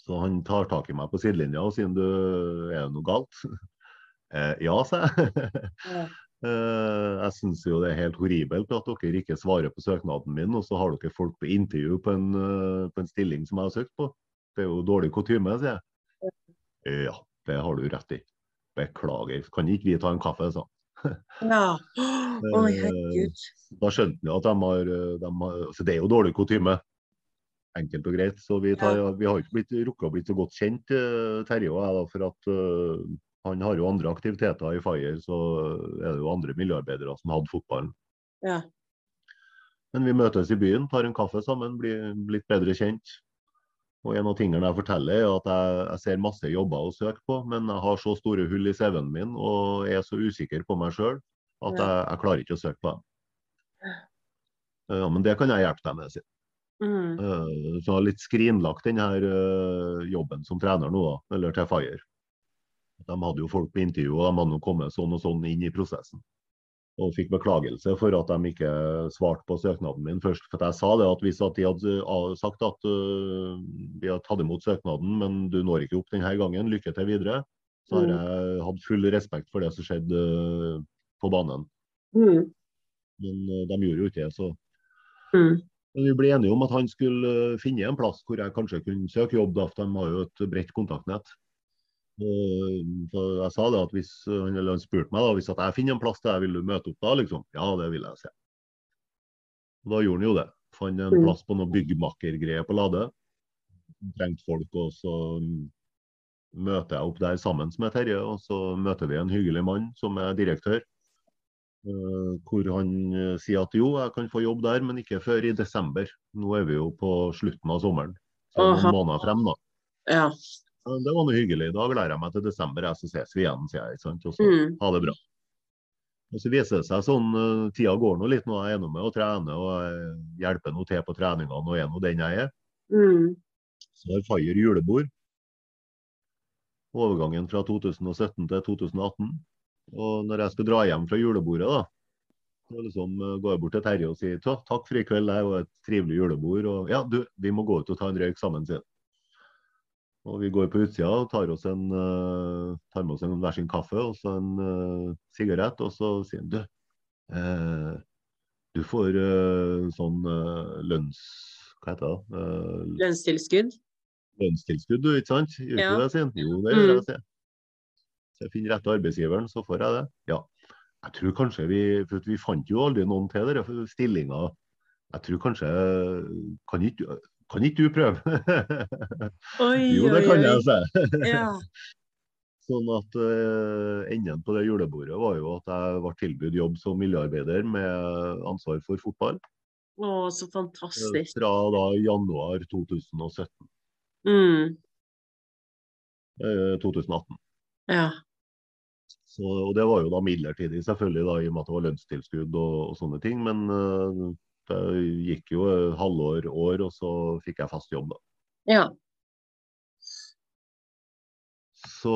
Så han tar tak i meg på sidelinja og sier du, er det noe galt? eh, ja, sa jeg. Eh, jeg syns jo det er helt horribelt at dere ikke svarer på søknaden min, og så har dere folk på intervju på en, eh, på en stilling som jeg har søkt på. Det er jo dårlig kutyme, sier jeg. Ja, det har du rett i. Beklager. Kan ikke vi ta en kaffe, sa han. ja. Oi, herregud. Da skjønte han at de har, de har altså Det er jo dårlig kutyme. Enkelt og greit. Så vi, tar, vi har ikke blitt, rukket å bli så godt kjent, eh, Terje og jeg, da, for at uh, han har jo andre aktiviteter i Fire. Så er det jo andre miljøarbeidere som hadde fotballen. Ja. Men vi møtes i byen, tar en kaffe sammen, blir litt bedre kjent. Og en av tingene jeg forteller, er at jeg, jeg ser masse jobber å søke på, men jeg har så store hull i CV-en min og er så usikker på meg sjøl at jeg, jeg klarer ikke å søke på dem. Ja, men det kan jeg hjelpe deg med. sier. Mm. Eh, Så litt skrinlagt den her eh, jobben som trener nå, da, eller til Fire. De hadde jo folk på intervju, og de hadde jo kommet sånn og sånn inn i prosessen. Og fikk beklagelse for at de ikke svarte på søknaden min først. For jeg sa det at hvis at de hadde eh, sagt at vi har tatt imot søknaden, men du når ikke opp denne gangen, lykke til videre, så har Mm. jeg hatt full respekt for det som skjedde på banen. Mm. Men de gjorde jo ikke det, så Mm. Men vi ble enige om at han skulle eh, finne en plass hvor jeg kanskje kunne søke jobb, da, for de har jo et bredt kontaktnett. Og, Så jeg sa det at hvis han, han spurte meg da, hvis at jeg finner en plass der, vil du møte opp da? liksom? Ja, det vil jeg se. Da gjorde han jo det. Fant en Mm. plass på noe byggmakkergreier på Lade. Trengte folk, og så møter jeg opp der sammen med Terje. Og så møter vi en hyggelig mann som er direktør. Eh, hvor han eh, sier at jo, jeg kan få jobb der, men ikke før i desember. Nå er vi jo på slutten av sommeren. Så Aha. noen måneder frem, da. Ja. Det var noe hyggelig. Da gleder jeg meg til desember, jeg, så ses vi igjen, sier jeg. sant? Og så Mm. ha det bra. Og så viser det seg sånn, eh, tida går nå litt, nå er jeg nå med å trene og hjelper nå til på treningene og er nå den jeg er. Mm. Så har Fire julebord. Overgangen fra 2017 til 2018. Og når jeg skal dra hjem fra julebordet, da, så liksom eh, går jeg bort til Terje og sier takk for i kveld, det var et trivelig julebord. Og ja, du, vi må gå ut og ta en røyk sammen, sier. Og vi går på utsida og tar, oss en, uh, tar med oss en hver sin kaffe og så en uh, sigarett. Og så sier han du, eh, du får sånn lønns... Hva heter det? Lønnstilskudd. lønnstilskudd, du, ikke sant? Gjør Ja. det, sier han. Jo, det gjør Mm. jeg, sier jeg. Så jeg finner rette arbeidsgiveren, så får jeg det. Ja. Jeg tror kanskje vi For vi fant jo aldri noen til dere stillinga. Jeg tror kanskje Kan ikke, kan ikke du prøve? Oi, jo, det kan jeg, si. Ja. Sånn at uh, enden på det julebordet var jo at jeg ble tilbudt jobb som miljøarbeider med ansvar for fotball. Å, så eh, fantastisk. Fra da januar 2017. Mm. eh, 2018. Ja. Så, og det var jo da midlertidig, selvfølgelig, da, i og med at det var lønnstilskudd og, og sånne ting. Men uh, det gikk jo halvår, år, og så fikk jeg fast jobb, da. ja. Så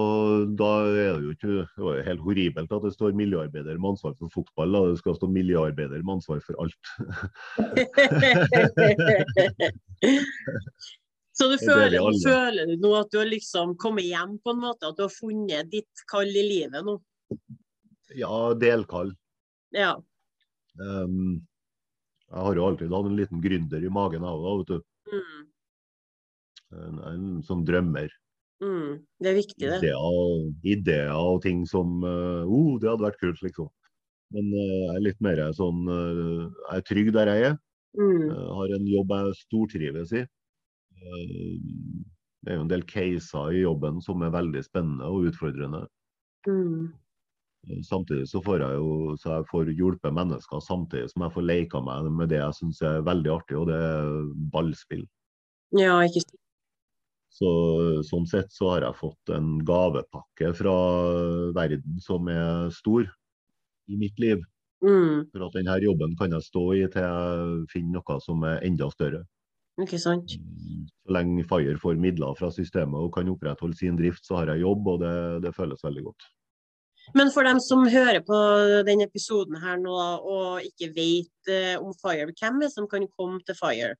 da er det jo ikke Det var jo helt horribelt at det står miljøarbeider med ansvar for fotball. Da. Det skal stå miljøarbeider med ansvar for alt. Så du Det er det føler, føler du nå at du har liksom kommet hjem på en måte, at du har funnet ditt kall i livet nå? Ja, delkall. Ja. Um, jeg har jo alltid hatt en liten gründer i magen av det, vet du. Mm. En, en sånn drømmer. Mm. Det er viktig, det. Ideer, ideer og ting som uh, oh, det hadde vært kult, liksom. Men uh, jeg er litt mer sånn uh, Jeg er trygg der jeg er. Mm. Uh, har en jobb jeg stortrives i. Uh, Det er jo en del caser i jobben som er veldig spennende og utfordrende. Mm. Uh, Samtidig så får jeg jo så jeg får hjulpet mennesker samtidig som jeg får leka meg med det jeg syns er veldig artig, og det er ballspill. Ja, ikke sant. Så, sånn sett så har jeg fått en gavepakke fra verden som er stor i mitt liv. Mm. For at denne jobben kan jeg stå i til jeg finner noe som er enda større. Ikke sant. Så lenge Fire får midler fra systemet og kan opprettholde sin drift, så har jeg jobb, og det, det føles veldig godt. Men for dem som hører på denne episoden her nå og ikke vet eh, om Fire, hvem er det som kan komme til Fire?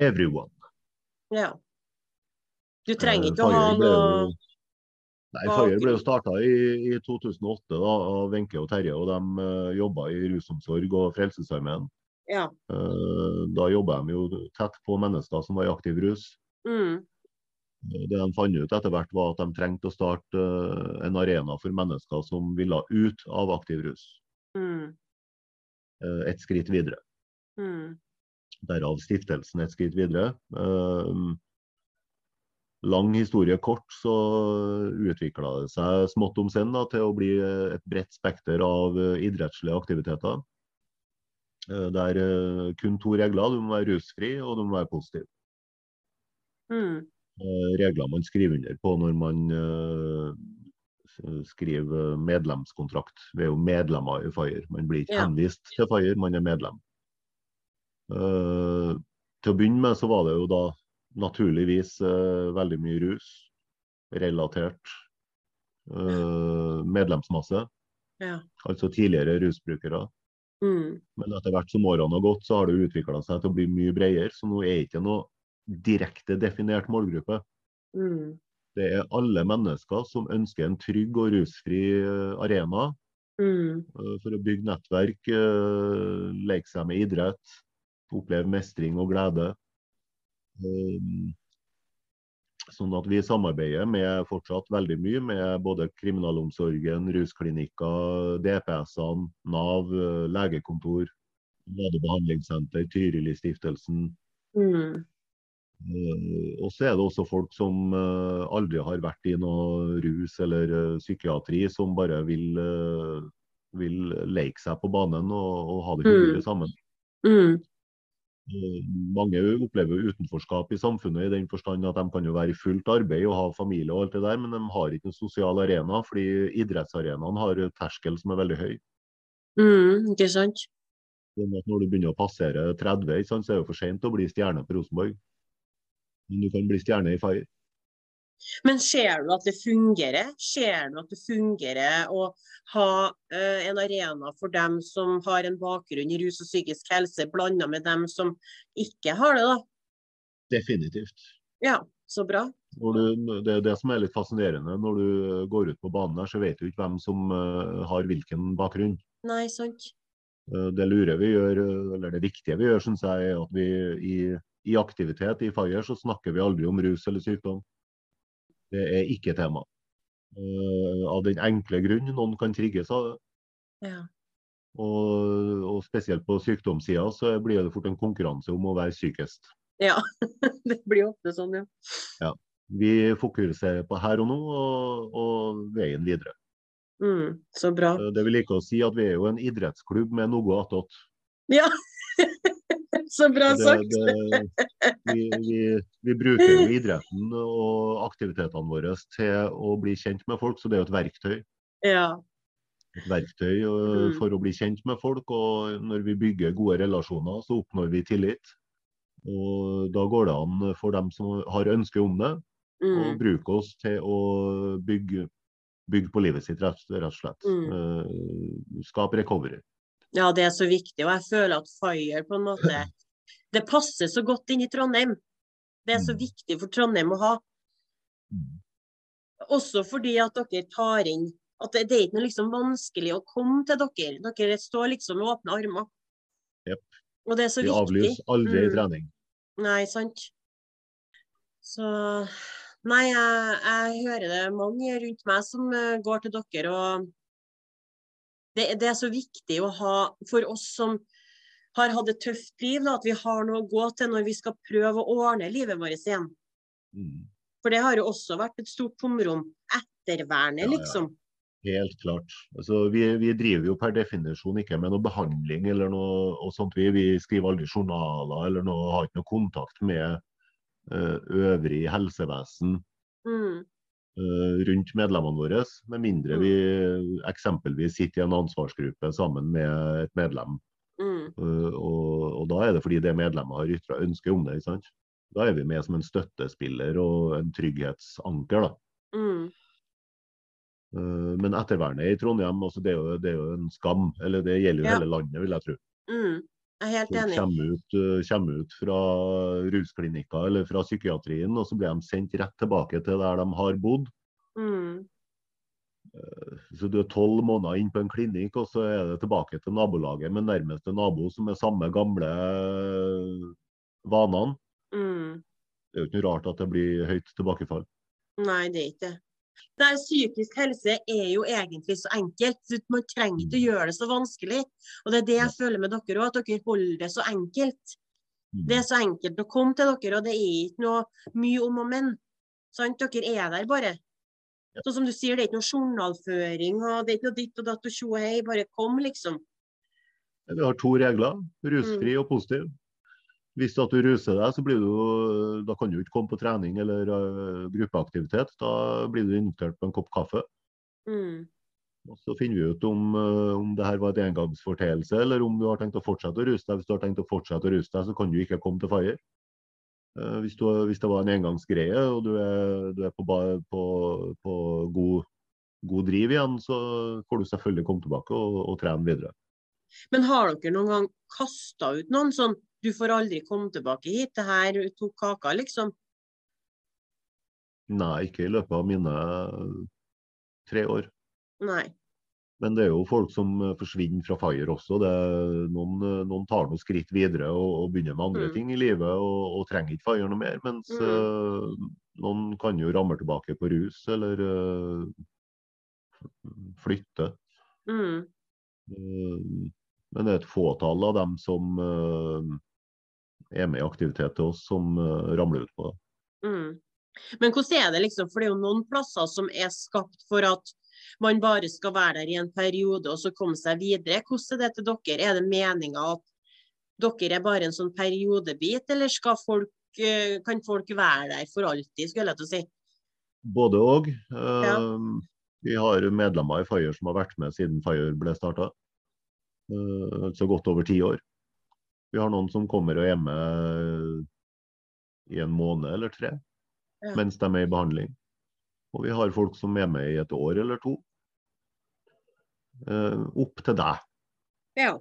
Everyone. Ja. Du trenger Eh, ikke å ha noe Nei, Fire ble jo starta i, i 2008 da, av Wenche og Terje, og de uh, jobba i rusomsorg og Frelsesarmeen. Ja. Eh, da jobba de jo tett på mennesker som var i aktiv rus. Mm. Det de fant ut etter hvert, var at de trengte å starte eh, en arena for mennesker som ville ut av aktiv rus. Mm. Eh, et skritt videre. Mm. Derav stiftelsen et skritt videre. Eh, lang historie kort, så utvikla det seg smått om senn til å bli et bredt spekter av eh, idrettslige aktiviteter. Eh, Der eh, kun to regler. Du må være rusfri, og du må være positiv. Mm. eh, regler man skriver under på når man skriver medlemskontrakt. Vi er jo medlemmer i Fire. Man blir ikke Ja. henvist til Fire, man er medlem. Til å begynne med så var det jo da naturligvis veldig mye rus relatert medlemsmasse, Ja. altså tidligere rusbrukere. Mm. Men etter hvert som årene har gått, så har det utvikla seg til å bli mye bredere. Så nå er det ikke noe direkte definert målgruppe. Mm. Det er alle mennesker som ønsker en trygg og rusfri eh, arena Mm. eh, for å bygge nettverk, eh, leke seg med idrett, oppleve mestring og glede. Eh, Sånn at vi samarbeider med fortsatt veldig mye med både kriminalomsorgen, rusklinikker, DPS-ene, Nav, legekontor, Lade behandlingssenter, Tyrili-stiftelsen. Mm. Eh, Og så er det også folk som eh, aldri har vært i noe rus eller eh, psykiatri, som bare vil, vil leke seg på banen og, og ha det hyggelig sammen. Mm. Eh, Mange opplever jo utenforskap i samfunnet i den forstand at de kan jo være i fullt arbeid og ha familie og alt det der, men de har ikke en sosial arena, fordi idrettsarenaen har terskel som er veldig høy. Mm. Ikke sant. Sånn når du begynner å passere 30, så er det jo for sent å bli stjerne på Rosenborg. Men du kan bli stjerne i Fire. Men ser du at det fungerer? Ser du at det fungerer å ha eh, en arena for dem som har en bakgrunn i rus og psykisk helse, blanda med dem som ikke har det, da? Definitivt. Ja, så bra. Du, det er det som er litt fascinerende. Når du går ut på banen her, så vet du ikke hvem som uh, har hvilken bakgrunn. Nei, sant. Uh, Det lure vi gjør, eh, eller det viktige vi gjør, syns jeg, er at vi i, i aktivitet i Fire så snakker vi aldri om rus eller sykdom. Det er ikke tema. Uh, Av den enkle grunn noen kan trigges av det. Ja. Og, og spesielt på sykdomssida så blir det fort en konkurranse om å være sykest. ja. det blir ofte sånn, ja. Vi fokuserer på her og nå og, og veien videre. Mm, så bra. Eh, Det vil ikke å si at vi er jo en idrettsklubb med noe attåt. Ja. Så bra sagt. det, vi, vi, vi bruker idretten og aktivitetene våre til å bli kjent med folk, så det er jo et verktøy. Ja. Et verktøy Mm. for å bli kjent med folk. Og når vi bygger gode relasjoner, så oppnår vi tillit. Og da går det an for dem som har ønske om det, å Mm. bruke oss til å bygge, bygge på livet sitt, rett, og slett. Mm. Eh, Skape recovery. Ja, det er så viktig. Og jeg føler at Fire på en måte Det passer så godt inn i Trondheim. Det er så Mm. viktig for Trondheim å ha. Mm. Også fordi at dere tar inn at det, det er ikke noe liksom vanskelig å komme til dere. Dere står liksom med åpne armer. Jep. Og det er så Vi viktig. avlyser aldri Mm. trening. Nei, sant. Så Nei, jeg, jeg hører det mange rundt meg som eh, går til dere, og det, det er så viktig å ha for oss som har hatt et tøft liv, da, at vi har noe å gå til når vi skal prøve å ordne livet vårt igjen. Mm. For det har jo også vært et stort tomrom. Ettervernet, Ja, ja. liksom. Helt klart. Altså, vi, vi driver jo per definisjon ikke med noe behandling eller noe sånt. Vi, vi skriver aldri journaler eller noe, har ikke noe kontakt med eh, øvrig helsevesen Mm, rundt medlemmene våre. Med mindre vi eksempelvis sitter i en ansvarsgruppe sammen med et medlem. mm, Eh, og, og da er det fordi det medlemmet har ytra ønske om det. ikke sant? Da er vi med som en støttespiller og en trygghetsanker. da. mm. Eh, Men ettervernet i Trondheim, altså det, er jo, det er jo en skam. Eller det gjelder jo Ja. hele landet, vil jeg tro. Mm. Jeg er helt enig. kommer ut, eh, kommer ut fra rusklinikker eller fra psykiatrien, og så blir de sendt rett tilbake til der de har bodd. Mm. Så du er tolv måneder inn på en klinikk, og så er det tilbake til nabolaget med nærmeste nabo som er samme gamle eh, vanene. Mm. Det er jo ikke noe rart at det blir høyt tilbakefall. Nei, det er ikke det. Det er Psykisk helse er jo egentlig så enkelt. Man trenger ikke å gjøre det så vanskelig. Og Det er det jeg føler med dere òg, at dere holder det så enkelt. Det er så enkelt å komme til dere, og det er ikke noe mye om og men. Sant? Dere er der bare. Sånn som du sier, det er ikke noe journalføring, og det er ikke noe ditt og datt og tjo og hei. Bare kom, liksom. Vi har to regler, rusfri Mm. og positiv. Hvis at du ruser deg, så blir du, da kan du ikke komme på trening eller uh, gruppeaktivitet. Da blir du invitert på en kopp kaffe. Mm. Og Så finner vi ut om, uh, om det her var et engangsforteelse, eller om du har tenkt å fortsette å ruse deg. Hvis du har tenkt å fortsette å ruse deg, så kan du ikke komme til Fire. Uh, Hvis, du, hvis det var en engangsgreie og du er, du er på, på, på god, god driv igjen, så får du selvfølgelig komme tilbake og, og trene videre. Men har dere noen gang kasta ut noen sånn Du får aldri komme tilbake hit, det her tok kaka, liksom. Nei, ikke i løpet av mine tre år. Nei. Men det er jo folk som eh, forsvinner fra Fire også. Det, noen, eh, noen tar noen skritt videre og, og begynner med andre Mm. ting i livet og, og trenger ikke Fire noe mer. Mens Mm. uh, noen kan jo ramme tilbake på rus eller uh, flytte. Mm. Uh, men det er et fåtall av dem som eh, er med i aktivitet til oss, som eh, ramler ut på det. Mm. Men hvordan er det liksom, for det er jo noen plasser som er skapt for at man bare skal være der i en periode og så komme seg videre. Hvordan er det til dere? Er det meninga at dere er bare en sånn periodebit, eller skal folk, eh, kan folk være der for alltid, skulle jeg til å si? Både og. Ja. Eh, Vi har medlemmer i Fire som har vært med siden Fire ble starta. Altså godt over ti år. Vi har noen som kommer og er hjemme i en måned eller tre Ja. mens de er i behandling. Og vi har folk som er med i et år eller to. Eh, opp til deg. Ja.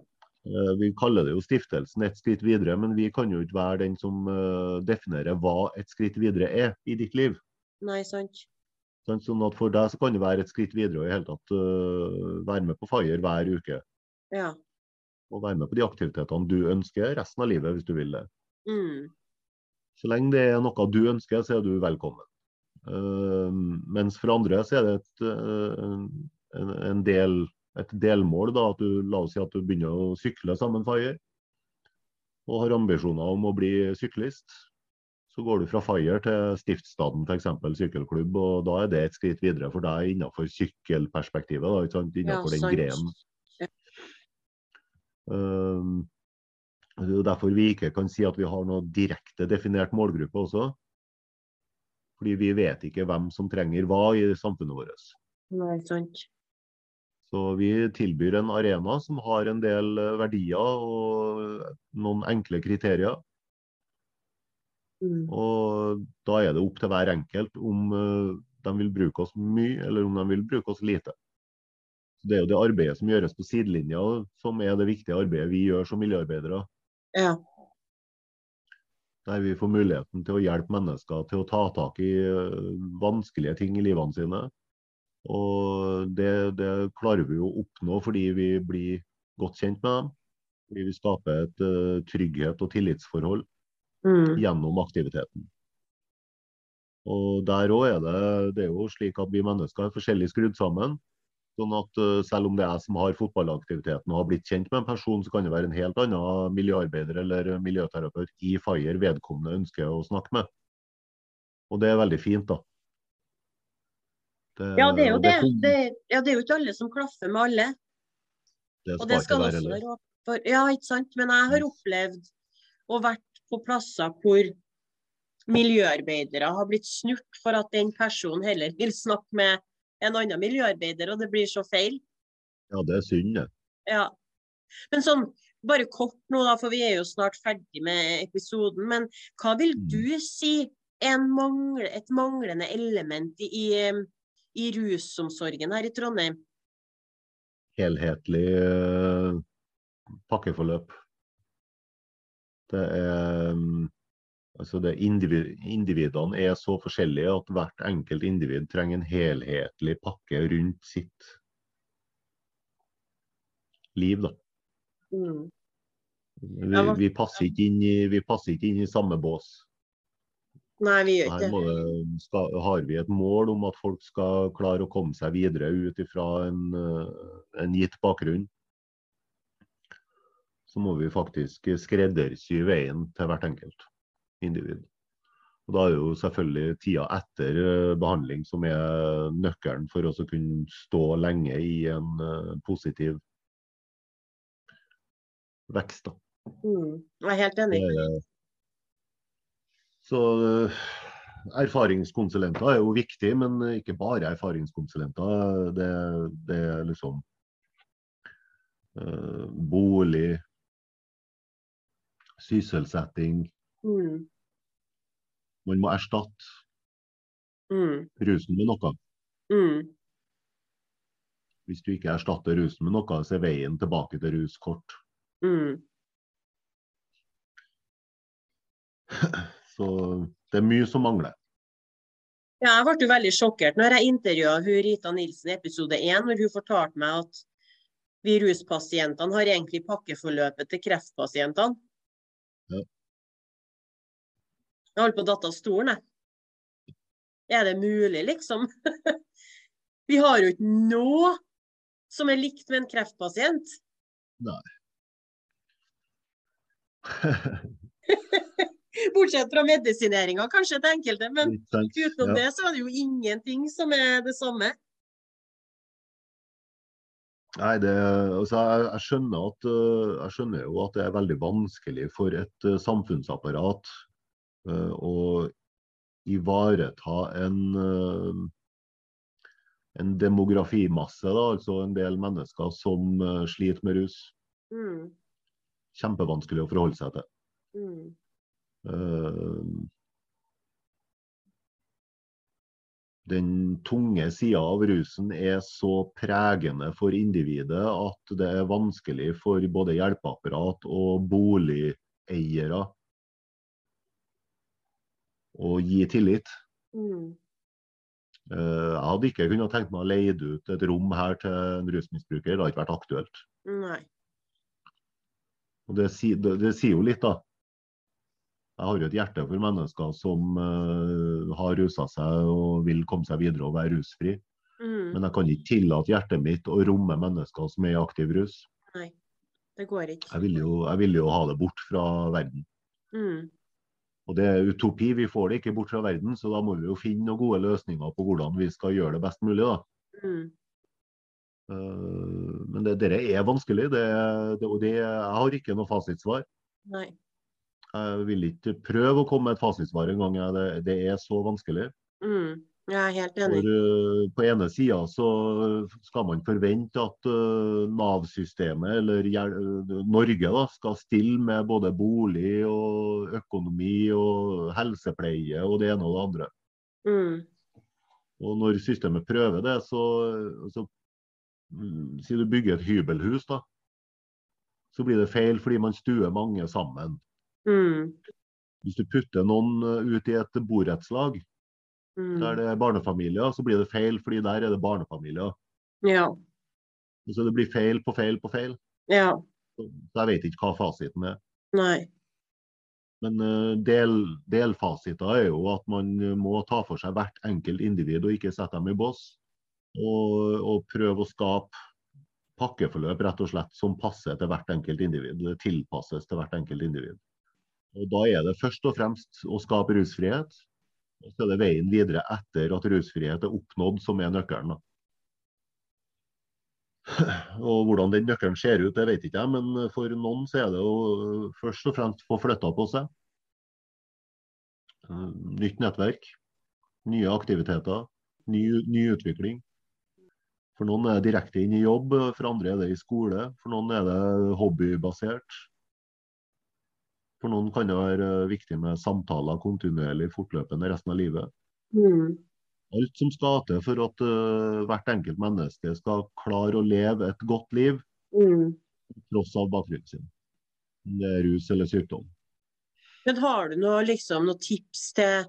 Eh, Vi kaller det jo stiftelsen et skritt videre, men vi kan jo ikke være den som eh, definerer hva et skritt videre er i ditt liv. Nei, sant. Sant? Sånn at For deg så kan det være et skritt videre og i hele tatt uh, være med på Fire hver uke. Ja. Og være med på de aktivitetene du ønsker resten av livet, hvis du vil det. Mm. Så lenge det er noe du ønsker, så er du velkommen. Uh, mens for andre så er det et, uh, en, en del, et delmål. da, at du, La oss si at du begynner å sykle sammen Fire, og har ambisjoner om å bli syklist. Så går du fra Fire til Stiftsstaden f.eks. sykkelklubb, og da er det et skritt videre for deg innenfor sykkelperspektivet. da? Innenfor den sant. grenen. Um, Det er derfor vi ikke kan si at vi har noe direkte definert målgruppe også. Fordi vi vet ikke hvem som trenger hva i samfunnet vårt. Nei, sant. Så vi tilbyr en arena som har en del eh, verdier og noen enkle kriterier. Mm. Og da er det opp til hver enkelt om eh, de vil bruke oss mye, eller om de vil bruke oss lite. Det er jo det arbeidet som gjøres på sidelinja som er det viktige arbeidet vi gjør som miljøarbeidere. Ja. Der vi får muligheten til å hjelpe mennesker til å ta tak i eh, vanskelige ting i livene sine. Og det, det klarer vi å oppnå fordi vi blir godt kjent med dem. Fordi vi skaper et uh, trygghet og tillitsforhold Mm. gjennom aktiviteten. Og der òg er det, det er jo slik at vi mennesker er forskjellig skrudd sammen. Sånn at eh, selv om det er jeg som har fotballaktiviteten og har blitt kjent med en person, så kan det være en helt annen miljøarbeider eller miljøterapeut i FIRE vedkommende ønsker å snakke med. Og det er veldig fint, da. Ja, det er jo og det. det. Ja, det er jo ikke alle som klaffer med alle. det Og skal det ikke skal være også heller. være opp for Ja, ikke sant. Men jeg har opplevd og vært på plasser hvor miljøarbeidere har blitt snurt for at den personen heller vil snakke med en annen miljøarbeider, og det blir så feil. Ja, det er synd, det. Ja. Men sånn, bare kort nå, da, for vi er jo snart ferdig med episoden. Men hva vil Mm. du si er mangle, et manglende element i, i, rusomsorgen her i Trondheim? Helhetlig uh, pakkeforløp. Det er mm, Altså det individ, individene er så forskjellige at hvert enkelt individ trenger en helhetlig pakke rundt sitt liv. Da. Mm. Vi, vi, passer ikke inn i, vi passer ikke inn i samme bås. Nei, vi gjør ikke det. skal, har vi et mål om at folk skal klare å komme seg videre ut ifra en, eh, en gitt bakgrunn. Så må vi faktisk skreddersy veien til hvert enkelt individ. Og Da er jo selvfølgelig tida etter eh, behandling som er nøkkelen for oss å kunne stå lenge i en eh, positiv vekst. Da. Mm. Jeg er helt enig. Så eh, erfaringskonsulenter er jo viktig, men ikke bare erfaringskonsulenter. Det, det er liksom bolig, sysselsetting. Mm. Man må erstatte Mm. rusen med noe. Mm. Hvis du ikke erstatter rusen med noe, så er veien tilbake til rus kort. Mm. Så det er mye som mangler. Ja, jeg ble jo veldig sjokkert når jeg intervjua Rita Nilsen i episode 1, når hun fortalte meg at vi ruspasientene har egentlig pakkeforløpet til kreftpasientene. Jeg holdt på å datte av stolen, jeg. Er det mulig, liksom? vi har jo ikke noe som er likt med en kreftpasient. Nei. Bortsett fra medisineringa, kanskje, til enkelte. Men utenom Ja. det så er det jo ingenting som er det samme. Nei, det, altså jeg, jeg, skjønner at, øh, jeg skjønner jo at det er veldig vanskelig for et øh, samfunnsapparat å ivareta en, øh, en demografimasse, da, altså en del mennesker som øh, sliter med rus. Mm. Kjempevanskelig å forholde seg til. Mm. Eh, Den tunge sida av rusen er så pregende for individet at det er vanskelig for både hjelpeapparat og boligeiere å gi tillit. Mm. Eh, Jeg hadde ikke kunnet tenkt meg å leie ut et rom her til en rusmisbruker. Det hadde ikke vært aktuelt. Nei. Og det, det, det sier jo litt, da. Jeg har jo et hjerte for mennesker som uh, har rusa seg og vil komme seg videre og være rusfri. Mm. Men jeg kan ikke tillate hjertet mitt å romme mennesker som er i aktiv rus. Nei. Det går ikke. Jeg vil jo, jeg vil jo ha det bort fra verden. Mm. Og det er utopi, vi får det ikke bort fra verden, så da må vi jo finne noen gode løsninger på hvordan vi skal gjøre det best mulig. da. Mm. Eh, Men det, dere er vanskelig, det, det, og det, jeg har ikke noe fasitsvar. Nei. Jeg vil ikke prøve å komme med et fasitsvar engang. Det, det er så vanskelig. Mm. Jeg er helt For enig. eh, På ene sida så skal man forvente at eh, Nav-systemet, eller eh, Norge, da, skal stille med både bolig og økonomi og helsepleie og det ene og det andre. Mm. Og når systemet prøver det, så, så mm, Si du bygger et hybelhus, da. Så blir det feil fordi man stuer mange sammen. Mm. Hvis du putter noen ut i et borettslag Mm. der det er barnefamilier, så blir det feil fordi der er det barnefamilier. Ja. Så det blir feil på feil på feil. Ja. Så jeg vet ikke hva fasiten er. Nei. Men eh, del, delfasiter er jo at man må ta for seg hvert enkelt individ og ikke sette dem i bås. Og, og prøve å skape pakkeforløp rett og slett som passer til hvert enkelt individ. Det tilpasses til hvert enkelt individ. Og Da er det først og fremst å skape rusfrihet. Og så er det veien videre etter at rusfrihet er oppnådd som er nøkkelen. Og Hvordan den nøkkelen ser ut, det vet ikke jeg, men for noen så er det jo først og fremst få flytta på seg. Nytt nettverk, nye aktiviteter, ny, ny utvikling. For noen er det direkte inn i jobb, for andre er det i skole, for noen er det hobbybasert. For noen kan det være viktig med samtaler kontinuerlig, fortløpende resten av livet. Mm. Alt som skal til for at uh, hvert enkelt menneske skal klare å leve et godt liv, Mm. tross av bakgrunnen sin. Om det er rus eller sykdom. Men har du noe, liksom, noe tips til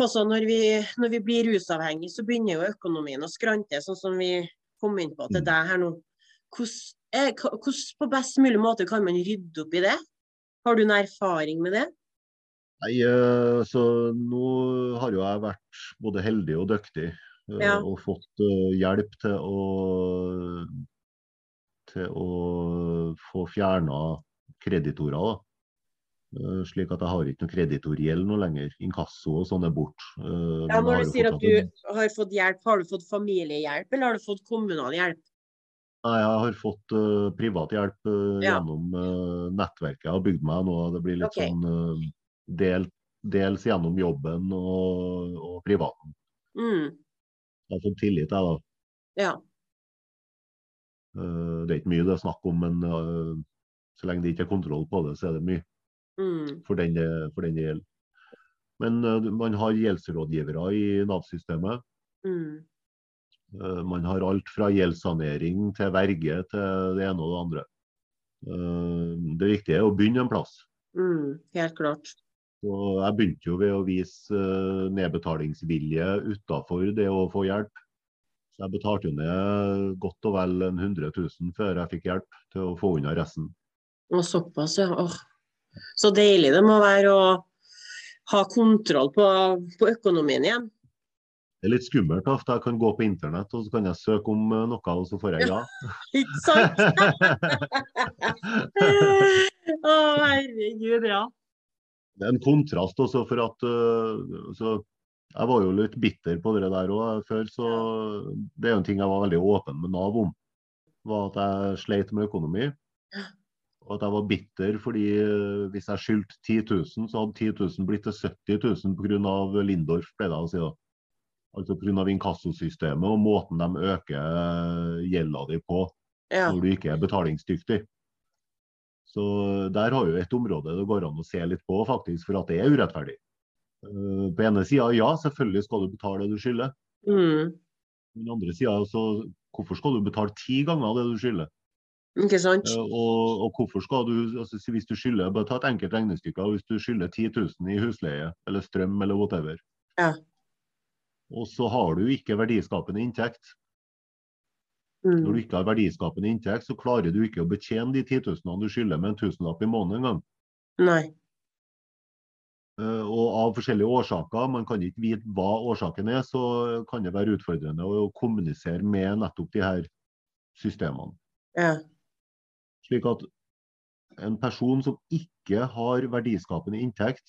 også når vi, når vi blir rusavhengige, så begynner jo økonomien å skrante, sånn som vi kom inn på til Mm. deg her nå. Hvordan, eh, hvordan på best mulig måte kan man rydde opp i det? Har du noen erfaring med det? Nei, eh, så nå har jo jeg vært både heldig og dyktig eh, Ja. og fått eh, hjelp til å, til å få fjerna kreditorer. da. Eh, Slik at jeg har ikke noe kreditorgjeld nå lenger. Inkasso og sånn er bort. Eh, Ja, når du sier at du har fått hjelp, har du fått familiehjelp, eller har du fått kommunal hjelp? Nei, jeg har fått uh, privat hjelp uh, Ja. gjennom uh, nettverket jeg har bygd meg nå. Det blir litt okay. sånn del, dels gjennom jobben og, og privaten. Mm. Jeg har fått tillit, jeg da. Ja. Det er ikke mye det er snakk om, men så lenge det ikke er kontroll på det, så er det mye Mm. for den for den det gjelder. Men man har gjeldsrådgivere i Nav-systemet. Mm. Eh, Man har alt fra gjeldssanering til verge til det ene og det andre. Eh, Det viktige er å begynne en plass. Mm. Helt klart. Så jeg begynte jo ved å vise eh, nedbetalingsvilje utafor det å få hjelp. Så jeg betalte jo ned godt og vel 100 000 før jeg fikk hjelp til å få unna resten. Og såpass, ja. Åh. Så deilig det må være å ha kontroll på, på økonomien igjen. Det er litt skummelt. for Jeg kan gå på internett og så kan jeg søke om eh, noe, og så får jeg ja. Ikke sant? Å, herregud, ja. Det er en kontrast også for at øh, så Jeg var jo litt bitter på det der òg før, så det er jo en ting jeg var veldig åpen med Nav om. var At jeg sleit med økonomi. Og at jeg var bitter fordi hvis jeg skyldte 10 000, så hadde 10 000 blitt til 70 000 pga. Lindorf, ble det å si. da. Altså pga. inkassosystemet og måten de øker øh, gjelda di på ja. når du ikke er betalingsdyktig. Så der har jo et område det går an å se litt på, faktisk, for at det er urettferdig. Eh, På ene sida, ja, selvfølgelig skal du betale det du skylder. Mm. På den andre sida, så hvorfor skal du betale ti ganger det du skylder? Ikke sant? Eh, Og, og hvorfor skal du, altså hvis du skylder, bare ta et enkelt regnestykke, hvis du skylder 10 000 i husleie eller strøm eller whatever, Ja. Og så har du ikke verdiskapende inntekt, Når Mm. du ikke har verdiskapende inntekt, så klarer du ikke å betjene de 10 000 du skylder med en tusenlapp i måneden engang. Nei. Eh, Og av forskjellige årsaker, man kan ikke vite hva årsaken er, så kan det være utfordrende å kommunisere med nettopp de her systemene. Ja. Slik at en person som ikke har verdiskapende inntekt,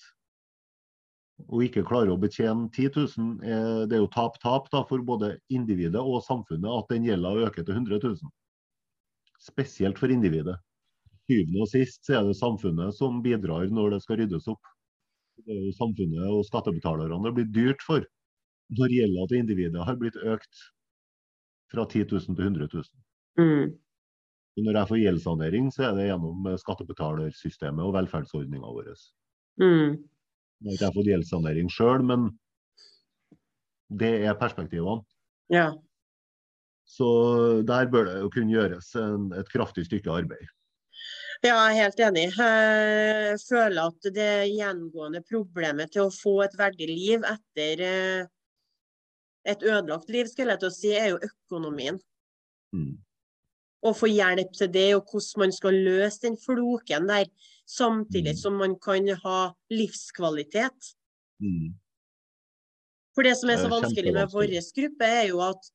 og ikke klarer å betjene 10 000, er, det er jo tap-tap for både individet og samfunnet at den gjelda øker til 100 000. Spesielt for individet. syvende og sist så er det samfunnet som bidrar når det skal ryddes opp. Det er jo samfunnet og skattebetalerne det blir dyrt for når gjelda til individet har blitt økt fra 10 000 til 100 000. Mm. Når jeg får gjeldssanering, så er det gjennom skattebetalersystemet og velferdsordninga vår. Mm. Nå har ikke jeg fått gjeldssanering sjøl, men det er perspektivene. Ja. Så der bør det jo kunne gjøres en, et kraftig stykke arbeid. Ja, jeg er helt enig. Jeg føler at det gjengående problemet til å få et verdig liv etter eh, et ødelagt liv, skulle jeg til å si, er jo økonomien. Mm. Å få hjelp til det, og hvordan man skal løse den floken der, samtidig Mm. som man kan ha livskvalitet. Mm. For det som er så er vanskelig med vår gruppe, er jo at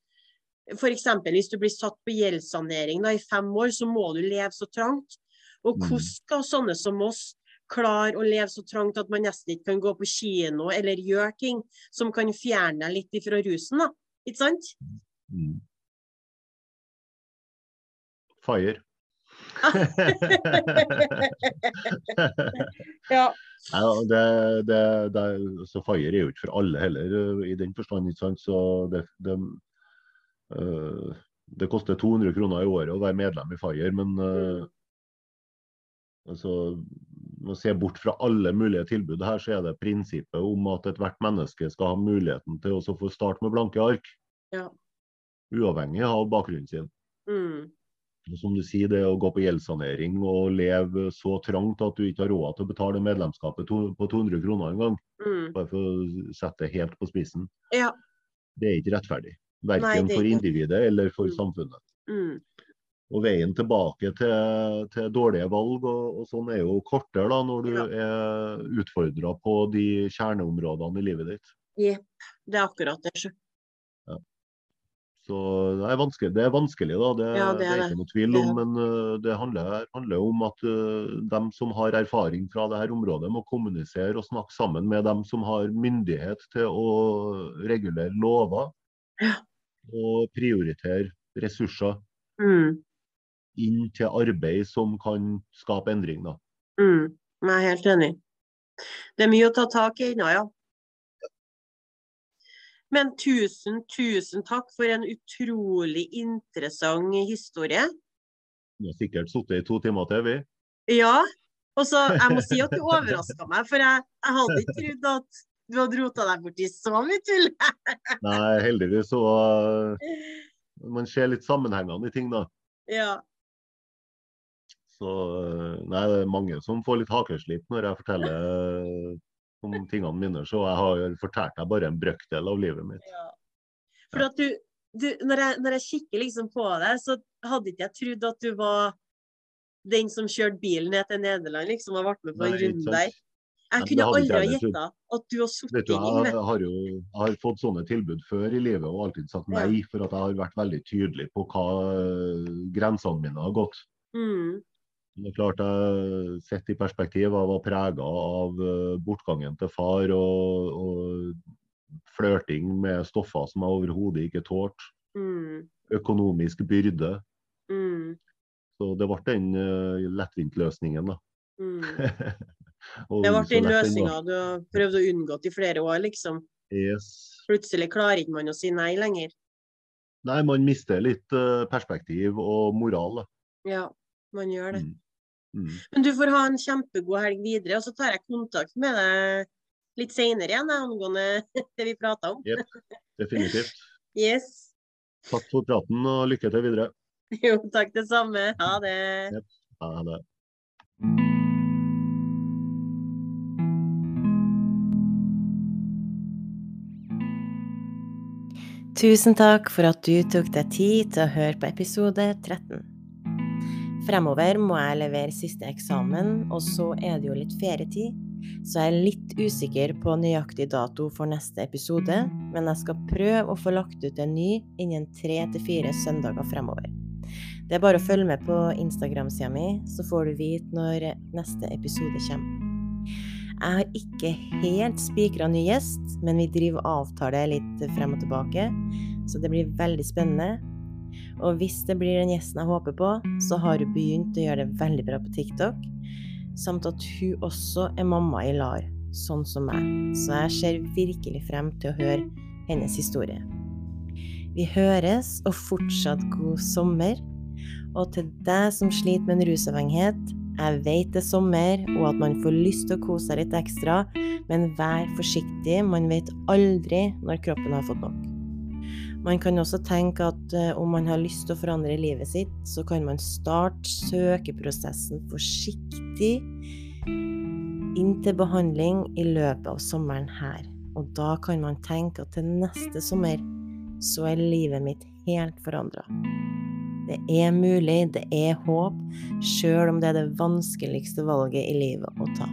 f.eks. hvis du blir satt på gjeldssanering da, i fem år, så må du leve så trangt. Og Mm. hvordan skal sånne som oss klare å leve så trangt at man nesten ikke kan gå på kino eller gjøre ting som kan fjerne deg litt ifra rusen, da. Ikke sant? Mm. Fire. Ja. ja det, det, det, så Fire er jo ikke for alle heller, øh, i den forstand. ikke sant? Så det, det, øh, det koster 200 kroner i året å være medlem i Fire, men øh, altså, å se bort fra alle mulige tilbud her, så er det prinsippet om at ethvert menneske skal ha muligheten til å få starte med blanke ark. Ja. Uavhengig av bakgrunnen sin. Mm. Som du sier, det å gå på gjeldssanering og leve så trangt at du ikke har råd til å betale medlemskapet to, på 200 kroner en gang, Mm. bare for å sette det helt på spissen, Ja. det er ikke rettferdig. Verken er for individet eller for Mm. samfunnet. Mm. Og veien tilbake til, til dårlige valg og, og sånn er jo kortere da, når du Ja. er utfordra på de kjerneområdene i livet ditt. Jepp. Det er akkurat det. Så det er vanskelig, det er vanskelig da, det, Ja, det, det er er ikke noe tvil om. Men øh, det handler, handler om at uh, dem som har erfaring fra dette området, må kommunisere og snakke sammen med dem som har myndighet til å regulere lover. Ja. Og prioritere ressurser Mm. inn til arbeid som kan skape endring. Da. Mm. Jeg er helt enig. Det er mye å ta tak i ennå, ja. Men tusen, tusen takk for en utrolig interessant historie. Vi har sikkert sittet i to timer til, vi. Ja. Og så, jeg må si at du overraska meg, for jeg, jeg hadde ikke trodd at du hadde rota deg borti så mye tull. Nei, heldigvis så Man ser litt sammenhengene i ting, da. Ja. Så nei, det er mange som får litt hakeslipp når jeg forteller om tingene mine. Så jeg har fortalt deg bare en brøkdel av livet mitt. ja. For at du, du når, jeg, når jeg kikker liksom på deg, så hadde ikke jeg trodd at du var den som kjørte bilen ned til Nederland, liksom, og vært med på en runde der. Jeg kunne aldri ha gjetta at du har sittet inne. jeg, har jo jeg har fått sånne tilbud før i livet og alltid sagt nei, for at jeg har vært veldig tydelig på hva grensene mine har gått. Mm. Det er klart jeg Sett i perspektiv, jeg var prega av øh, bortgangen til far og, og flørting med stoffer som jeg overhodet ikke tålte. Mm. Økonomisk byrde. Mm. Så det ble den uh, lettvint-løsningen, da. Mm. Det ble den løsninga du har prøvd å unngå i flere år, liksom. Yes. Plutselig klarer ikke man å si nei lenger. Nei, man mister litt uh, perspektiv og moral. Da. Ja, man gjør det. Mm. Mm. Men du får ha en kjempegod helg videre, og så tar jeg kontakt med deg litt seinere igjen, angående det vi prata om. Definitivt. Yes. Takk for praten og lykke til videre. Jo, takk det samme. Ha det. Ha det. Tusen takk for at du tok deg tid til å høre på episode 13. Fremover må jeg levere siste eksamen, og så er det jo litt ferietid, så jeg er litt usikker på nøyaktig dato for neste episode, men jeg skal prøve å få lagt ut en ny innen tre til fire søndager fremover. Det er bare å følge med på Instagram-sida mi, så får du vite når neste episode kommer. Jeg har ikke helt spikra ny gjest, men vi driver avtale litt frem og tilbake, så det blir veldig spennende. Og hvis det blir den gjesten jeg håper på, så har hun begynt å gjøre det veldig bra på TikTok. Samt at hun også er mamma i LAR, sånn som meg. Så jeg ser virkelig frem til å høre hennes historie. Vi høres, og fortsatt god sommer. Og til deg som sliter med en rusavhengighet, jeg vet det er sommer, og at man får lyst til å kose seg litt ekstra, men vær forsiktig, man vet aldri når kroppen har fått nok. Man kan også tenke at uh, om man har lyst til å forandre livet sitt, så kan man starte søkeprosessen forsiktig inn til behandling i løpet av sommeren her. Og da kan man tenke at til neste sommer så er livet mitt helt forandra. Det er mulig, det er håp, sjøl om det er det vanskeligste valget i livet å ta.